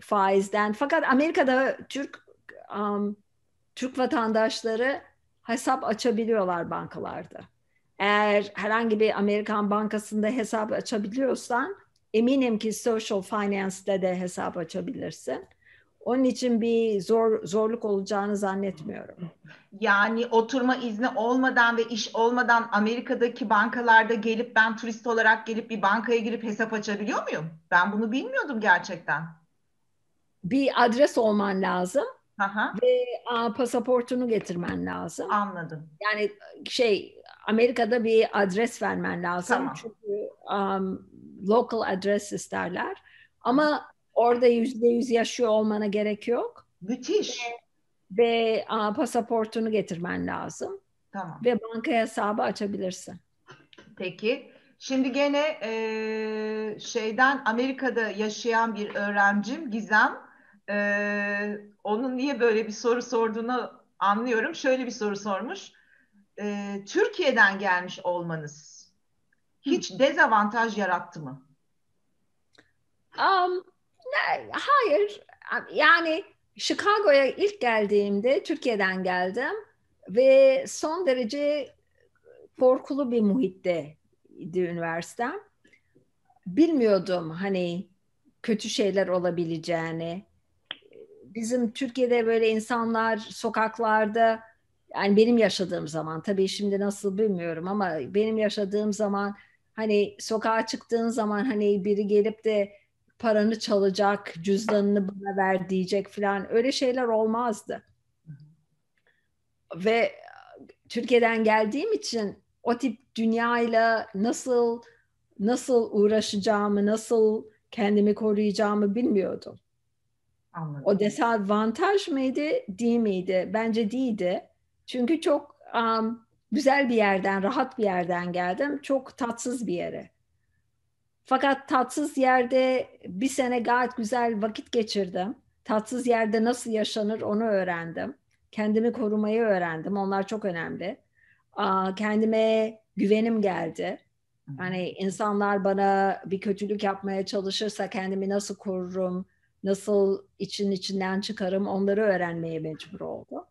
faizden fakat Amerika'da Türk um, Türk vatandaşları hesap açabiliyorlar bankalarda. Eğer herhangi bir Amerikan bankasında hesap açabiliyorsan eminim ki social finance'de de hesap açabilirsin. Onun için bir zor zorluk olacağını zannetmiyorum.
Yani oturma izni olmadan ve iş olmadan Amerika'daki bankalarda gelip ben turist olarak gelip bir bankaya girip hesap açabiliyor muyum? Ben bunu bilmiyordum gerçekten.
Bir adres olman lazım
Aha,
ve a, pasaportunu getirmen lazım.
anladım.
Yani şey Amerika'da bir adres vermen lazım.
Tamam.
Çünkü um, local adres isterler. Ama orada yüzde yüz yaşıyor olmana gerek yok.
Müthiş.
Ve a, pasaportunu getirmen lazım.
Tamam.
Ve banka hesabı açabilirsin.
Peki. Şimdi gene eee, şeyden Amerika'da yaşayan bir öğrencim Gizem. Eee, onun niye böyle bir soru sorduğunu anlıyorum. Şöyle bir soru sormuş. Eee, Türkiye'den gelmiş olmanız hiç dezavantaj yarattı mı?
Um, ne- hayır. Yani Chicago'ya ilk geldiğimde Türkiye'den geldim ve son derece korkulu bir muhitte üniversitem. Bilmiyordum hani kötü şeyler olabileceğini. Bizim Türkiye'de böyle insanlar sokaklarda yani benim yaşadığım zaman tabii şimdi nasıl bilmiyorum ama benim yaşadığım zaman hani sokağa çıktığın zaman hani biri gelip de paranı çalacak, cüzdanını bana ver diyecek falan öyle şeyler olmazdı. Ve Türkiye'den geldiğim için o tip dünyayla nasıl nasıl uğraşacağımı, nasıl kendimi koruyacağımı bilmiyordum.
Anladım.
O dezavantaj mıydı, değil miydi? Bence değildi. Çünkü çok um, güzel bir yerden, rahat bir yerden geldim. Çok tatsız bir yere. Fakat tatsız yerde bir sene gayet güzel vakit geçirdim. Tatsız yerde nasıl yaşanır onu öğrendim. Kendimi korumayı öğrendim. Onlar çok önemli. Aa, kendime güvenim geldi. Hani insanlar bana bir kötülük yapmaya çalışırsa kendimi nasıl korurum, nasıl için içinden çıkarım onları öğrenmeye mecbur oldum.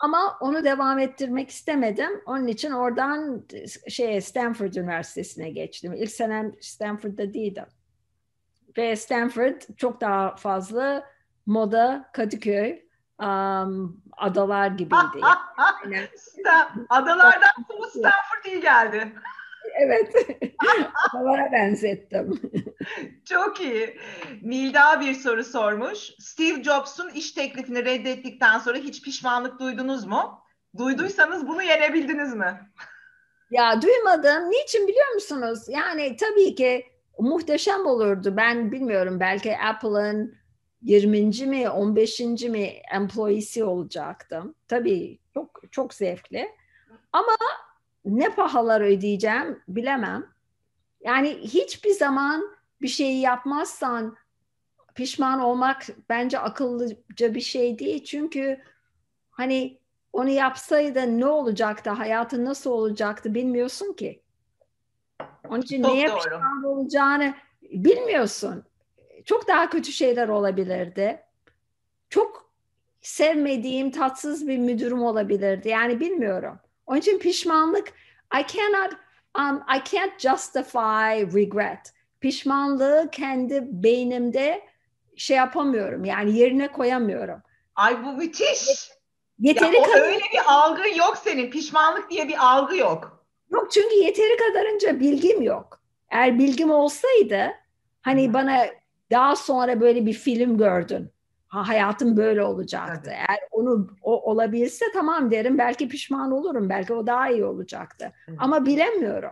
Ama onu devam ettirmek istemedim. Onun için oradan şey Stanford Üniversitesi'ne geçtim. İlk senem Stanford'da değildim. Ve Stanford çok daha fazla moda, Kadıköy, um, adalar gibiydi. Yani,
Adalardan sonra Stanford iyi geldi.
evet, adalara benzettim.
Çok iyi. Nilda bir soru sormuş. Steve Jobs'un iş teklifini reddettikten sonra hiç pişmanlık duydunuz mu? Duyduysanız bunu yenebildiniz mi?
Ya duymadım. Niçin biliyor musunuz? Yani tabii ki muhteşem olurdu. Ben bilmiyorum belki Apple'ın 20. mi 15. mi employee'si olacaktım. Tabii çok çok zevkli. Ama ne pahalar ödeyeceğim bilemem. Yani hiçbir zaman bir şeyi yapmazsan pişman olmak bence akıllıca bir şey değil. Çünkü hani onu yapsaydı ne olacaktı, hayatın nasıl olacaktı bilmiyorsun ki. Onun için
Çok
neye
doğru.
pişman olacağını bilmiyorsun. Çok daha kötü şeyler olabilirdi. Çok sevmediğim tatsız bir müdürüm olabilirdi. Yani bilmiyorum. Onun için pişmanlık I cannot um, I can't justify regret. Pişmanlığı kendi beynimde şey yapamıyorum. Yani yerine koyamıyorum.
Ay bu müthiş. Ya
Yeteri
o
kadar
öyle bir algın yok senin. Pişmanlık diye bir algı yok.
yok çünkü yeteri kadarınca bilgim yok. Eğer bilgim olsaydı hani bana daha sonra böyle bir film gördün. Ha, hayatım böyle olacaktı.
Tabii.
Eğer onu o, olabilse tamam derim. Belki pişman olurum. Belki o daha iyi olacaktı.
Evet.
Ama bilemiyorum.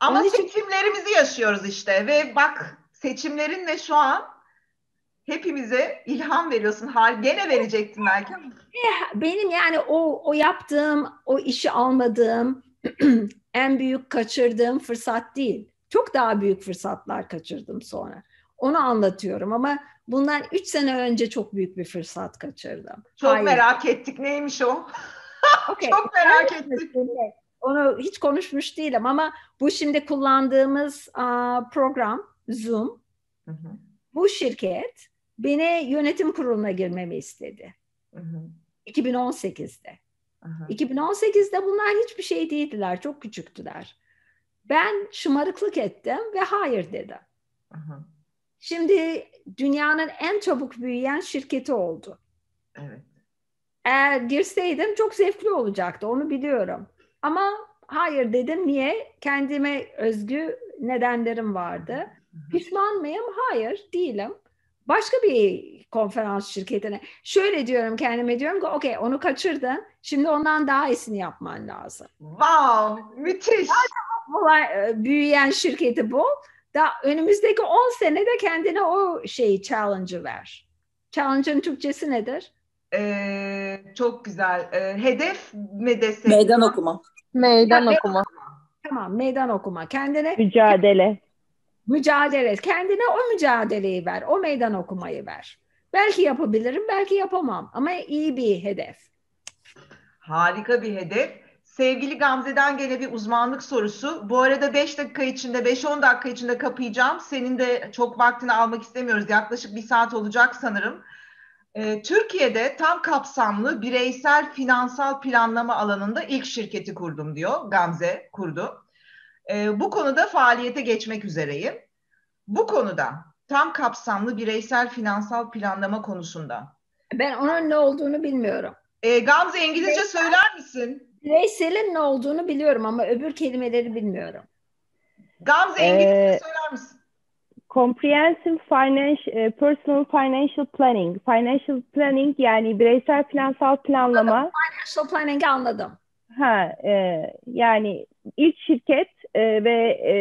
Ama
Onun için-
seçimlerimizi yaşıyoruz işte ve bak seçimlerinle şu an hepimize ilham veriyorsun. Hal gene verecektin belki. ama.
Benim yani o o yaptığım, o işi almadığım en büyük kaçırdığım fırsat değil. Çok daha büyük fırsatlar kaçırdım sonra. Onu anlatıyorum ama bundan üç sene önce çok büyük bir fırsat kaçırdım.
Çok
Hayır.
merak ettik. Neymiş o?
Okey.
Çok merak ettik.
Onu hiç konuşmuş değilim ama bu şimdi kullandığımız program Zoom.
Hı hı,
Bu şirket beni yönetim kuruluna girmemi istedi.
hı hı,
2018'de.
hı hı.
2018'de bunlar hiçbir şey değildiler, çok küçüktüler. Ben şımarıklık ettim ve hayır dedim.
Hı hı.
Şimdi dünyanın en çabuk büyüyen şirketi oldu.
Evet.
Eğer girseydim çok zevkli olacaktı onu biliyorum. Ama hayır dedim niye? Kendime özgü nedenlerim vardı. Pişman mıyım? Hayır değilim. Başka bir konferans şirketine. Şöyle diyorum kendime diyorum ki okey onu kaçırdın. Şimdi ondan daha iyisini yapman lazım.
Wow, müthiş.
Olay, e, büyüyen şirketi bul. Da önümüzdeki 10 senede kendine o şeyi challenge'ı ver. Challenge'ın Türkçesi nedir?
Ee, çok güzel. Ee, hedef mi desek?
Meydan okuma.
Meydan okuma.
Tamam meydan okuma. Kendine
Mücadele.
mücadele. Kendine o mücadeleyi ver. O meydan okumayı ver. Belki yapabilirim, belki yapamam. Ama iyi bir hedef.
Harika bir hedef. Sevgili Gamze'den gene bir uzmanlık sorusu. Bu arada 5 dakika içinde, 5-10 dakika içinde kapayacağım. Senin de çok vaktini almak istemiyoruz. Yaklaşık bir saat olacak sanırım. Ee, Türkiye'de tam kapsamlı bireysel finansal planlama alanında ilk şirketi kurdum diyor. Gamze kurdu. Ee, bu konuda faaliyete geçmek üzereyim. Bu konuda tam kapsamlı bireysel finansal planlama konusunda.
Ben onun ne olduğunu bilmiyorum.
Ee, Gamze İngilizce söyler misin?
Bireyselin ne olduğunu biliyorum ama öbür kelimeleri bilmiyorum.
Gamze
Ee,
İngilizce söyler misin?
Comprehensive Financial, Personal Financial Planning. Financial Planning yani bireysel finansal planlama.
Financial planning'i anladım.
Ha, e, yani ilk şirket e, ve e,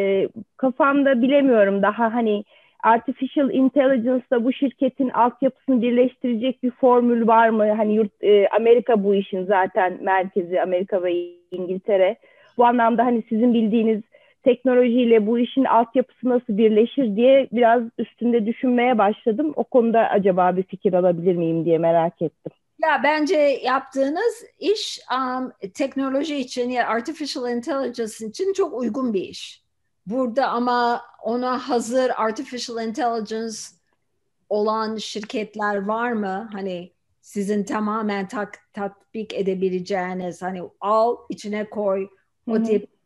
kafamda bilemiyorum daha hani artificial intelligence'da bu şirketin altyapısını birleştirecek bir formül var mı? Hani yurt, e, Amerika bu işin zaten merkezi Amerika ve İngiltere. Bu anlamda hani sizin bildiğiniz teknolojiyle bu işin altyapısı nasıl birleşir diye biraz üstünde düşünmeye başladım. O konuda acaba bir fikir alabilir miyim diye merak ettim.
Ya bence yaptığınız iş um, teknoloji için ya artificial intelligence için çok uygun bir iş. Burada ama ona hazır artificial intelligence olan şirketler var mı? Hani sizin tamamen tak, tatbik edebileceğiniz hani al içine koy o
Hı hı.
tip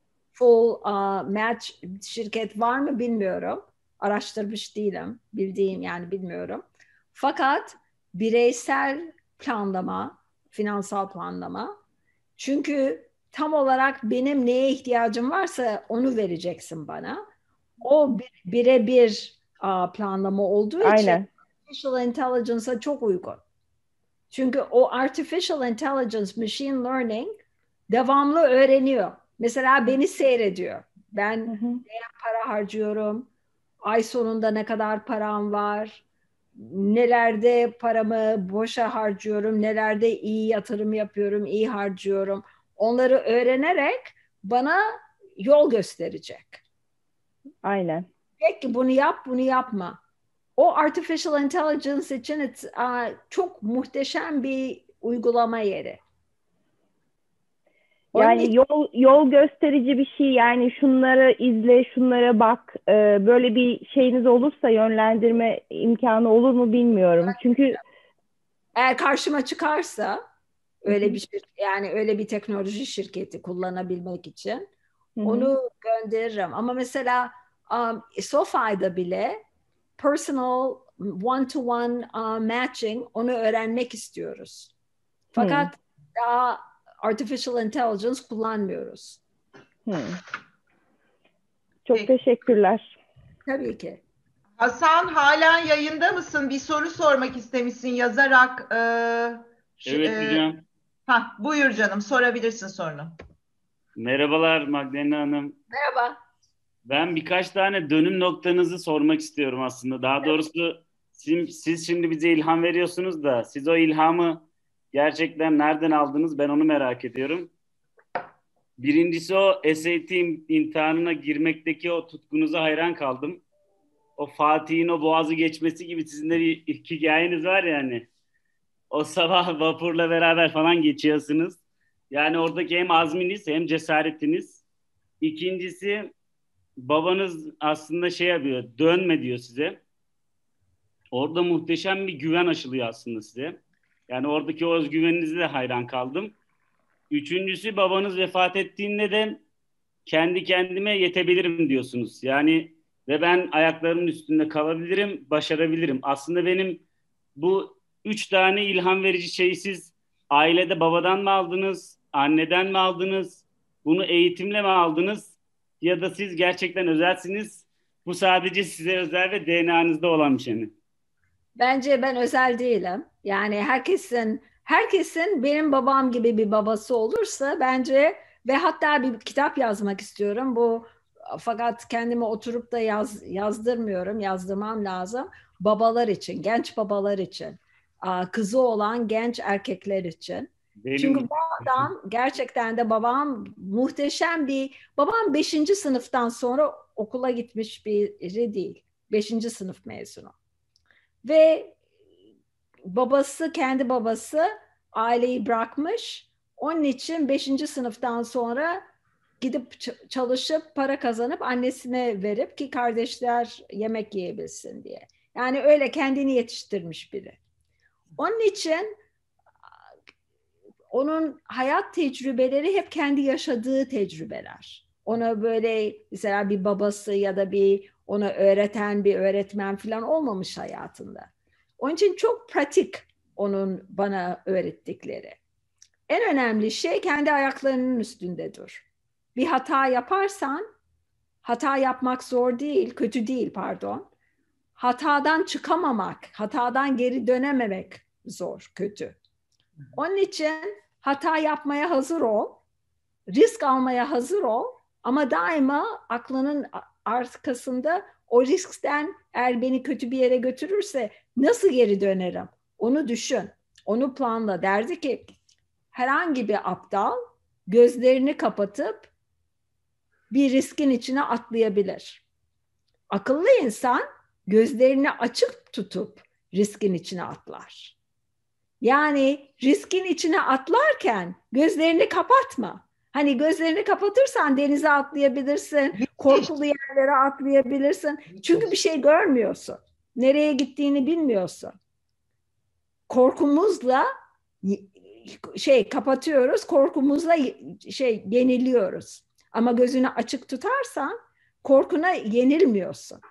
full uh, match şirket var mı bilmiyorum. Araştırmış değilim. Bildiğim yani bilmiyorum. Fakat bireysel planlama, finansal planlama. Çünkü tam olarak benim neye ihtiyacım varsa onu vereceksin bana. O bir- birebir uh, planlama olduğu için
Aynen.
artificial intelligence'a çok uygun. Çünkü o artificial intelligence, machine learning devamlı öğreniyor. Mesela beni seyrediyor. Ben
Hı hı.
para harcıyorum. Ay sonunda ne kadar param var? Nelerde paramı boşa harcıyorum? Nelerde iyi yatırım yapıyorum, iyi harcıyorum? Onları öğrenerek bana yol gösterecek.
Aynen.
Peki bunu yap, bunu yapma. O artificial intelligence için it's, uh, çok muhteşem bir uygulama yeri.
Yani
için-
yol yol gösterici bir şey yani şunları izle, şunlara bak. Ee, böyle bir şeyiniz olursa yönlendirme imkanı olur mu bilmiyorum. Çünkü
eğer karşıma çıkarsa öyle bir şir- yani öyle bir teknoloji şirketi kullanabilmek için
Hı hı.
onu gönderirim. Ama mesela um, SoFi'da bile personal one to one uh, matching onu öğrenmek istiyoruz. Fakat daha artificial intelligence kullanmıyoruz.
Hı. Çok
Peki.
teşekkürler.
Tabii ki.
Hasan halen yayında mısın? Bir soru sormak istemişsin yazarak. e, şu-
Evet
e,
hocam.
hah, buyur canım sorabilirsin sorunu.
Merhabalar Magdalena Hanım.
Merhaba.
Ben birkaç tane dönüm noktanızı sormak istiyorum aslında. Daha doğrusu siz, siz şimdi bize ilham veriyorsunuz da siz o ilhamı gerçekten nereden aldınız ben onu merak ediyorum. Birincisi o SAT im- imtihanına girmekteki o tutkunuza hayran kaldım. O Fatih'in o boğazı geçmesi gibi sizin de bir hikayeniz var yani. O sabah vapurla beraber falan geçiyorsunuz. Yani oradaki hem azminiz hem cesaretiniz. İkincisi babanız aslında şey yapıyor, dönme diyor size. Orada muhteşem bir güven aşılıyor aslında size. Yani oradaki o özgüveninize de hayran kaldım. Üçüncüsü babanız vefat ettiğinde de kendi kendime yetebilirim diyorsunuz. Yani ve ben ayaklarımın üstünde kalabilirim, başarabilirim. Aslında benim bu üç tane ilham verici şeyi siz ailede babadan mı aldınız, anneden mi aldınız, bunu eğitimle mi aldınız ya da siz gerçekten özelsiniz, bu sadece size özel ve DNA'nızda olan bir şey mi?
Bence ben özel değilim. Yani herkesin herkesin benim babam gibi bir babası olursa bence ve hatta bir kitap yazmak istiyorum. Bu fakat kendime oturup da yaz, yazdırmıyorum, yazdırmam lazım. Babalar için, genç babalar için, kızı olan genç erkekler için. Benim... Çünkü bu adam gerçekten de babam muhteşem bir, babam beşinci sınıftan sonra okula gitmiş biri değil. Beşinci sınıf mezunu. Ve babası, kendi babası aileyi bırakmış. Onun için beşinci sınıftan sonra gidip çalışıp para kazanıp annesine verip ki kardeşler yemek yiyebilsin diye. Yani öyle kendini yetiştirmiş biri. Onun için onun hayat tecrübeleri hep kendi yaşadığı tecrübeler. Ona böyle mesela bir babası ya da bir ona öğreten bir öğretmen falan olmamış hayatında. Onun için çok pratik onun bana öğrettikleri. En önemli şey kendi ayaklarının üstünde dur. Bir hata yaparsan, hata yapmak zor değil, kötü değil pardon. Hatadan çıkamamak, hatadan geri dönememek zor, kötü. Onun için hata yapmaya hazır ol, risk almaya hazır ol ama daima aklının arkasında o riskten eğer beni kötü bir yere götürürse nasıl geri dönerim? Onu düşün, onu planla. Derdi ki herhangi bir aptal gözlerini kapatıp bir riskin içine atlayabilir. Akıllı insan gözlerini açık tutup riskin içine atlar. Yani riskin içine atlarken gözlerini kapatma. Hani gözlerini kapatırsan denize atlayabilirsin, korkulu yerlere atlayabilirsin. Çünkü bir şey görmüyorsun. Nereye gittiğini bilmiyorsun. Korkumuzla şey kapatıyoruz, korkumuzla şey yeniliyoruz. Ama gözünü açık tutarsan korkuna yenilmiyorsun.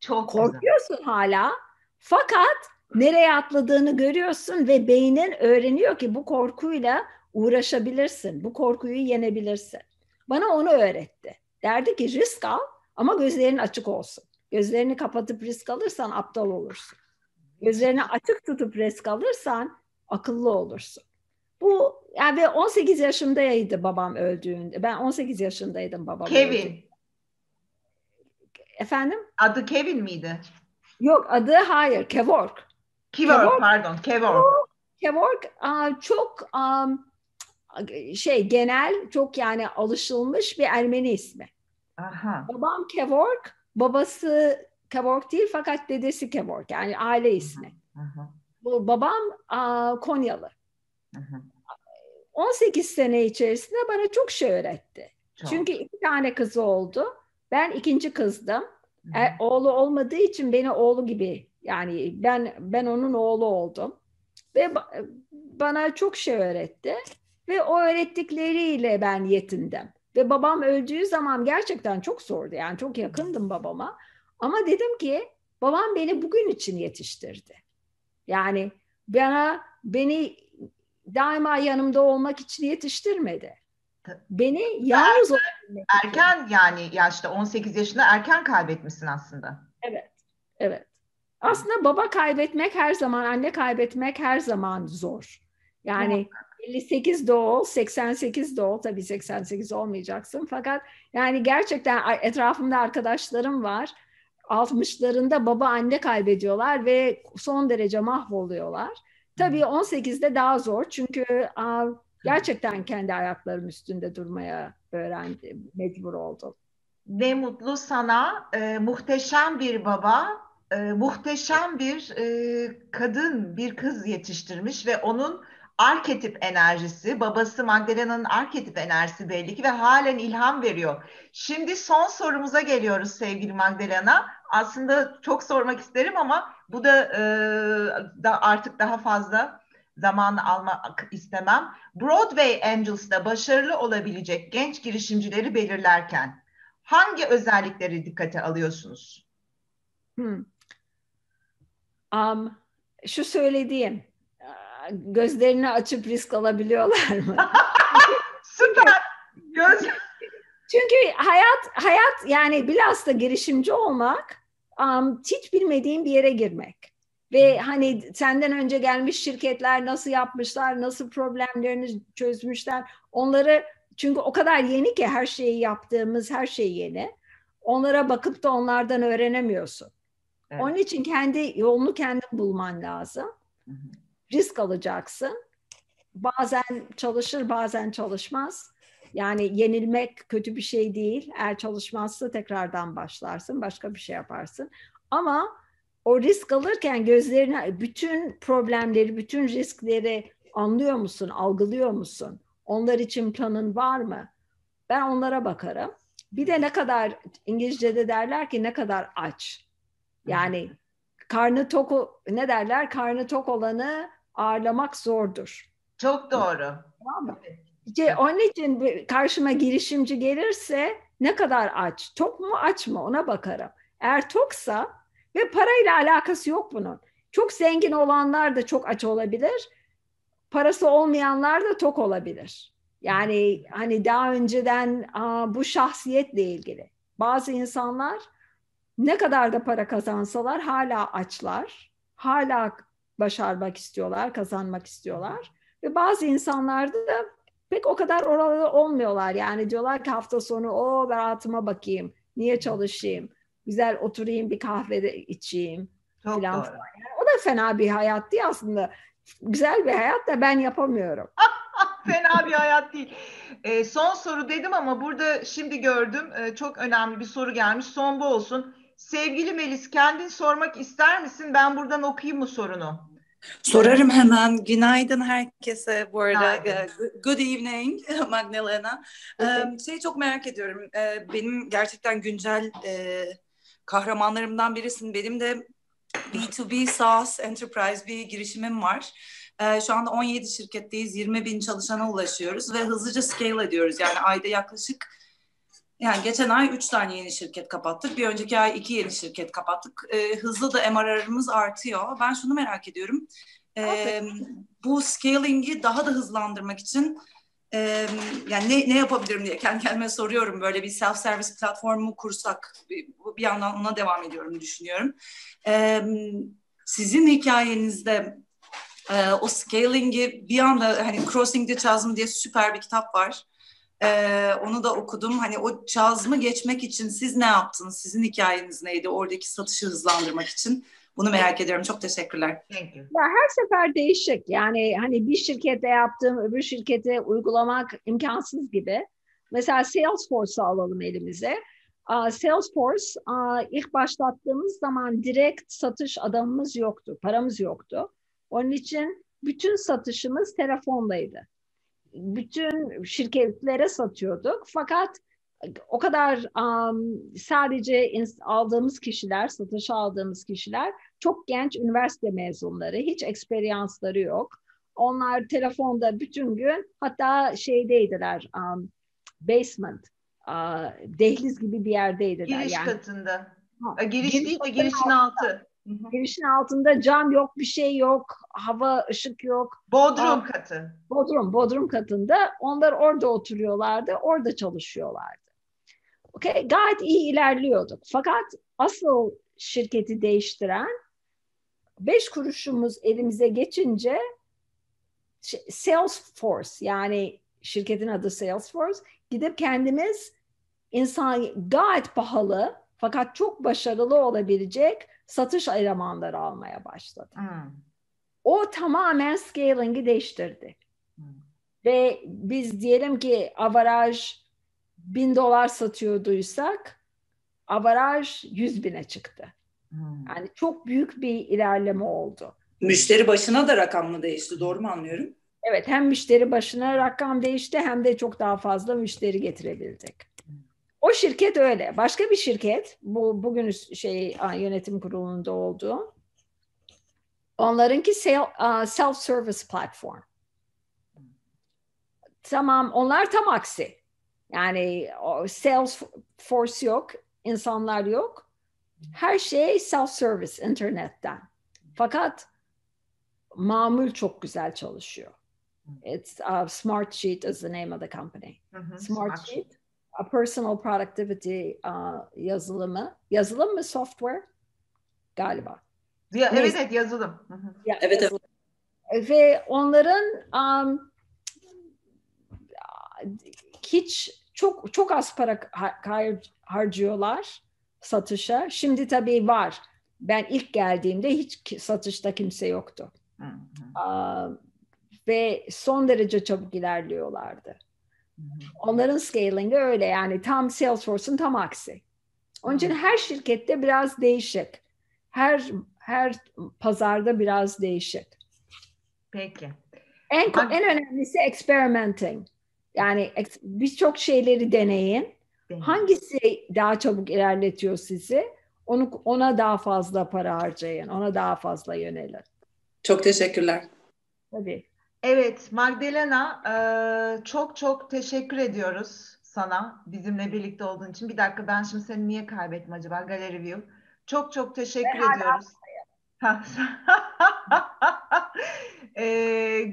Çok korkuyorsun güzel. hala. Fakat nereye atladığını görüyorsun ve beynin öğreniyor ki bu korkuyla uğraşabilirsin. Bu korkuyu yenebilirsin. Bana onu öğretti. Derdi ki risk al ama gözlerin açık olsun. Gözlerini kapatıp risk alırsan aptal olursun. Gözlerini açık tutup risk alırsan akıllı olursun. Bu yani ve 18 yaşımdaydı babam öldüğünde. Ben 18 yaşındaydım babam
Kevin.
Öldüğünde. Efendim?
Adı Kevin miydi?
Yok adı hayır Kevork.
Kevork, pardon Kevork.
Kevork çok um, şey genel çok yani alışılmış bir Ermeni ismi.
Aha.
Babam Kevork, babası Kevork değil fakat dedesi Kevork yani aile ismi. Aha. Bu babam a, Konyalı. Aha. 18 sene içerisinde bana çok şey öğretti. Çok. Çünkü iki tane kızı oldu. Ben ikinci kızdım. E, oğlu olmadığı için beni oğlu gibi yani ben ben onun oğlu oldum. Ve bana çok şey öğretti. Ve o öğrettikleriyle ben yetindim. Ve babam öldüğü zaman gerçekten çok zordu. Yani çok yakındım babama. Ama dedim ki babam beni bugün için yetiştirdi. Yani bana beni daima yanımda olmak için yetiştirmedi. Beni yalnız
erken, erken yani yaşta 18 yaşında erken kaybetmişsin aslında.
Evet. Evet. Aslında baba kaybetmek her zaman, anne kaybetmek her zaman zor. Yani 58 de ol, 88 de ol. Tabii 88 olmayacaksın. Fakat yani gerçekten etrafımda arkadaşlarım var. 60'larında baba anne kaybediyorlar ve son derece mahvoluyorlar. Tabii 18'de daha zor çünkü gerçekten kendi ayaklarım üstünde durmaya öğrendim, mecbur oldum.
Ne mutlu sana, e, muhteşem bir baba, e, muhteşem bir e, kadın, bir kız yetiştirmiş ve onun arketip enerjisi, babası Magdalena'nın arketip enerjisi belli ki ve halen ilham veriyor. Şimdi son sorumuza geliyoruz sevgili Magdalena. Aslında çok sormak isterim ama bu da, e, da artık daha fazla zaman almak istemem. Broadway Angels'da başarılı olabilecek genç girişimcileri belirlerken hangi özellikleri dikkate alıyorsunuz?
Hmm. Um, şu söylediğim gözlerini açıp risk alabiliyorlar mı?
Süper. Göz
Çünkü hayat hayat yani bilhassa girişimci olmak um, hiç bilmediğin bir yere girmek. Ve hani senden önce gelmiş şirketler nasıl yapmışlar, nasıl problemlerini çözmüşler. Onları çünkü o kadar yeni ki her şeyi yaptığımız her şey yeni. Onlara bakıp da onlardan öğrenemiyorsun.
Evet.
Onun için kendi yolunu kendin bulman lazım.
Hı hı.
Risk alacaksın. Bazen çalışır, bazen çalışmaz. Yani yenilmek kötü bir şey değil. Eğer çalışmazsa tekrardan başlarsın, başka bir şey yaparsın. Ama o risk alırken gözlerine bütün problemleri, bütün riskleri anlıyor musun, algılıyor musun? Onlar için planın var mı? Ben onlara bakarım. Bir de ne kadar İngilizce'de derler ki ne kadar aç. Yani karnı tok ne derler? Karnı tok olanı ağırlamak zordur.
Çok doğru.
Tamam mı? İşte onun için karşıma girişimci gelirse ne kadar aç? Tok mu aç mı? Ona bakarım. Eğer toksa ve parayla alakası yok bunun. Çok zengin olanlar da çok aç olabilir. Parası olmayanlar da tok olabilir. Yani hani daha önceden aa, bu şahsiyetle ilgili. Bazı insanlar ne kadar da para kazansalar hala açlar. Hala başarmak istiyorlar, kazanmak istiyorlar. Ve bazı insanlar da pek o kadar oralı olmuyorlar. Yani diyorlar ki hafta sonu o rahatıma bakayım. Niye çalışayım? Güzel oturayım bir kahve de içeyim.
Çok
Filan
doğru.
O da fena bir hayat değil aslında. Güzel bir hayat da ben yapamıyorum.
Fena bir hayat değil. Ee, son soru dedim ama burada şimdi gördüm. Ee, çok önemli bir soru gelmiş. Son bu olsun. Sevgili Melis kendin sormak ister misin? Ben buradan okuyayım mı sorunu?
Sorarım hemen. Günaydın herkese bu arada.
Günaydın.
Good evening Magdalena. Ee, Şey çok merak ediyorum. Ee, Benim gerçekten güncel e, kahramanlarımdan birisin. Benim de B2B SaaS Enterprise bir girişimim var. Ee, Şu anda 17 şirketteyiz. 20 bin çalışana ulaşıyoruz ve hızlıca scale ediyoruz. Yani ayda yaklaşık yani geçen ay 3 tane yeni şirket kapattık. Bir önceki ay 2 yeni şirket kapattık. Ee, hızlı da MRR'ımız artıyor. Ben şunu merak ediyorum. Ee, bu scaling'i daha da hızlandırmak için e, yani ne, ne yapabilirim diye kendi kendime soruyorum. Böyle bir self service platformu kursak bir, bir yandan ona devam ediyorum düşünüyorum. Ee, sizin hikayenizde e, o scaling'i bir anda hani Crossing the Chasm diye süper bir kitap var. Ee, onu da okudum. Hani o çazımı geçmek için siz ne yaptınız? Sizin hikayeniz neydi? Oradaki satışı hızlandırmak için. Bunu merak ediyorum. Çok teşekkürler.
Thank you.
Ya her sefer değişik. Yani hani bir şirkette yaptığım öbür şirkete uygulamak imkansız gibi. Mesela Salesforce'u alalım elimize. Aa, Salesforce ilk başlattığımız zaman direkt satış adamımız yoktu, paramız yoktu. Onun için bütün satışımız telefondaydı. Bütün şirketlere satıyorduk. Fakat o kadar um, sadece aldığımız kişiler, satışa aldığımız kişiler çok genç üniversite mezunları, hiç eksperyansları yok. Onlar telefonda bütün gün hatta şeydeydiler, um, basement, uh, dehliz gibi bir yerdeydiler.
Giriş
yani
katında.
Ha,
Giriş
giriş
değil de girişin altı. Hı.
Girişin altında cam yok, bir şey yok, hava, ışık yok.
Bodrum
Aa.
katı.
Bodrum, Bodrum katında. Onlar orada oturuyorlardı, orada çalışıyorlardı. Okay, gayet iyi ilerliyorduk. Fakat asıl şirketi değiştiren beş kuruşumuz elimize geçince şey- Salesforce yani şirketin adı Salesforce gidip kendimiz insan gayet pahalı fakat çok başarılı olabilecek satış elemanları almaya başladık.
Hmm.
O tamamen scaling'i değiştirdi.
Hmm.
Ve biz diyelim ki avaraj bin dolar satıyorduysak avaraj yüz bine çıktı.
Hmm.
Yani çok büyük bir ilerleme oldu.
Müşteri başına da rakam mı değişti? Doğru mu anlıyorum?
Evet hem müşteri başına rakam değişti hem de çok daha fazla müşteri getirebildik. O şirket öyle. Başka bir şirket bu bugün şey yönetim kurulunda olduğu onlarınki sel- a, self service platform. Tamam onlar tam aksi. Yani o Salesforce yok, insanlar yok. Her şey self-service internetten. Fakat mamul çok güzel çalışıyor. It's uh, Smartsheet is the name of the company.
Hı hı,
Smartsheet, a personal productivity uh, yazılımı. Yazılım mı software? Galiba.
Ya, evet evet yazılım. Hı hı.
Ya,
Evet, evet.
yazılım. Ve onların um, hiç çok çok az para har- harcıyorlar satışa. Şimdi tabii var. Ben ilk geldiğimde hiç satışta kimse yoktu.
Hı hı.
Aa, ve son derece çabuk ilerliyorlardı. Onların scaling'i öyle yani tam Salesforce'un tam aksi. Onun için her şirkette biraz değişik. Her her pazarda biraz değişik.
Peki.
En
Hadi.
en önemlisi experimenting. Yani birçok şeyleri deneyin.
Benim.
Hangisi daha çabuk ilerletiyor sizi? Onu ona daha fazla para harcayın. Ona daha fazla yönelin.
Çok teşekkürler.
Tabii.
Evet Magdalena e, çok çok teşekkür ediyoruz sana bizimle birlikte olduğun için. Bir dakika ben şimdi seni niye kaybettim acaba Gallery View? Çok çok teşekkür ediyoruz. Ha. e,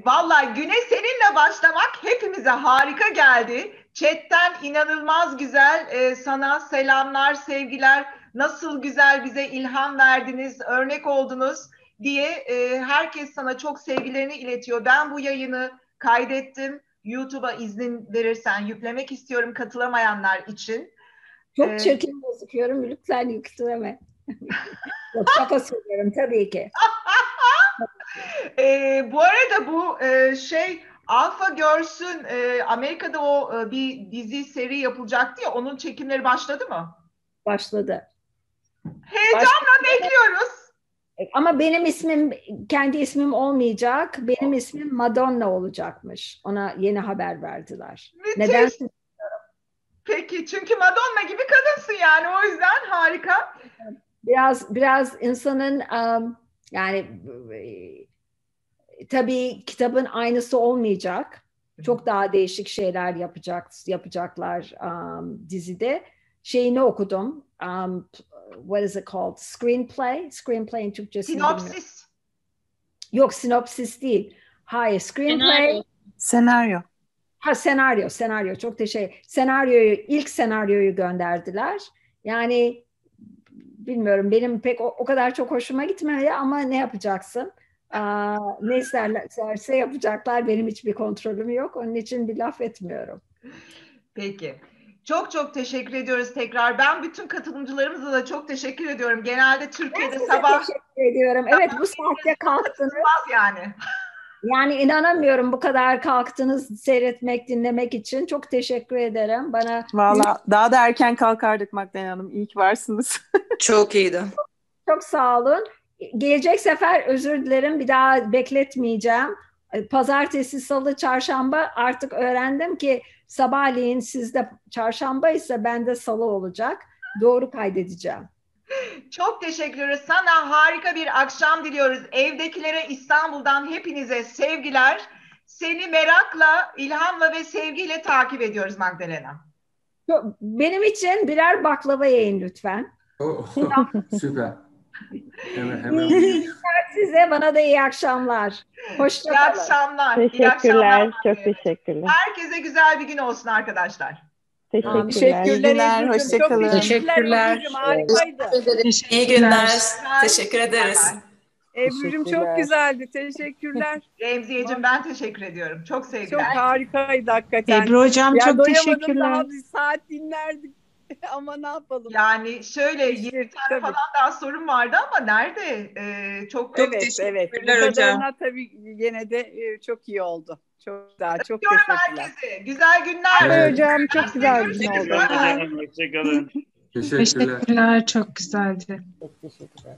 vallahi güne seninle başlamak hepimize harika geldi. Chatten inanılmaz güzel e, sana selamlar, sevgiler. Nasıl güzel bize ilham verdiniz, örnek oldunuz diye e, herkes sana çok sevgilerini iletiyor. Ben bu yayını kaydettim. YouTube'a izin verirsen yüklemek istiyorum katılamayanlar için.
Çok
Ee,
çirkin gözüküyorum. Lütfen yükleme. Yok, şaka söylüyorum tabii ki.
E, bu arada bu e, şey Alpha Girls'ün e, Amerika'da o e, bir dizi seri yapılacaktı ya onun çekimleri başladı mı?
Başladı.
Heyecanla bekliyoruz.
Ama benim ismim kendi ismim olmayacak. Benim ismim Madonna olacakmış. Ona yeni haber verdiler.
Müthiş.
Neden?
Peki çünkü Madonna gibi kadınsın yani o yüzden harika.
Biraz biraz insanın um, yani tabii kitabın aynısı olmayacak. Çok daha değişik şeyler yapacak yapacaklar um, dizide. Şeyini okudum. Um, what is it called? Screenplay. Screenplay'in bilmiyorum.
Sinopsis.
Yok sinopsis değil. Hayır screenplay.
Senaryo.
Senaryo.
Ha senaryo, senaryo çok teşekkür. Senaryoyu ilk senaryoyu gönderdiler. Yani bilmiyorum benim pek o, o kadar çok hoşuma gitmedi ama ne yapacaksın? Aa, ne isterlerse yapacaklar. Benim hiçbir kontrolüm yok. Onun için bir laf etmiyorum.
Peki. Çok çok teşekkür ediyoruz tekrar. Ben bütün katılımcılarımıza da çok teşekkür ediyorum. Genelde Türkiye'de
Size
sabah
teşekkür ediyorum. Evet bu saatte kalktınız.
yani.
Yani inanamıyorum bu kadar kalktınız seyretmek, dinlemek için. Çok teşekkür ederim. Bana
Valla daha da erken kalkardık Magdalena Hanım. İyi ki varsınız.
Çok iyiydi.
Çok sağ olun. Gelecek sefer özür dilerim. Bir daha bekletmeyeceğim. Pazartesi, salı, çarşamba artık öğrendim ki sabahleyin sizde çarşamba ise bende salı olacak. Doğru kaydedeceğim.
Çok teşekkür ederiz. Sana harika bir akşam diliyoruz. Evdekilere İstanbul'dan hepinize sevgiler. Seni merakla, ilhamla ve sevgiyle takip ediyoruz Magdalena.
Benim için birer baklava yiyin lütfen.
Oh, süper. Hemen hemen.
İyi size, bana da iyi akşamlar.
İyi
Hoşçakalın.
akşamlar. iyi
Teşekkürler.
akşamlar.
Çok teşekkürler.
Herkese güzel bir gün olsun arkadaşlar.
Teşekkürler.
İyi günler, hoşça kalın.
Teşekkürler.
Harikaydı.
İyi günler. Teşekkür ederiz.
Ebru'cum çok güzeldi. Teşekkürler.
Remziyeciğim ben teşekkür ediyorum. Çok
Çok
sevgiler.
harikaydı hakikaten.
Ebru Hocam
ya
çok teşekkürler.
daha bir saat dinlerdik. Ama ne yapalım?
Yani şöyle
İşte,
20 tane
tabii.
falan daha sorun vardı ama nerede? Ee, çok
evet, evet. Bu
teşekkürler hocam.
kadarına tabii yine de e, çok iyi oldu. Çok daha çok
Öpüyorum
teşekkürler.
herkese. Güzel günler.
Evet.
Hocam çok güzel bir gün oldu.
Hoşçakalın.
Teşekkürler.
Teşekkürler, çok güzeldi.
Çok teşekkürler.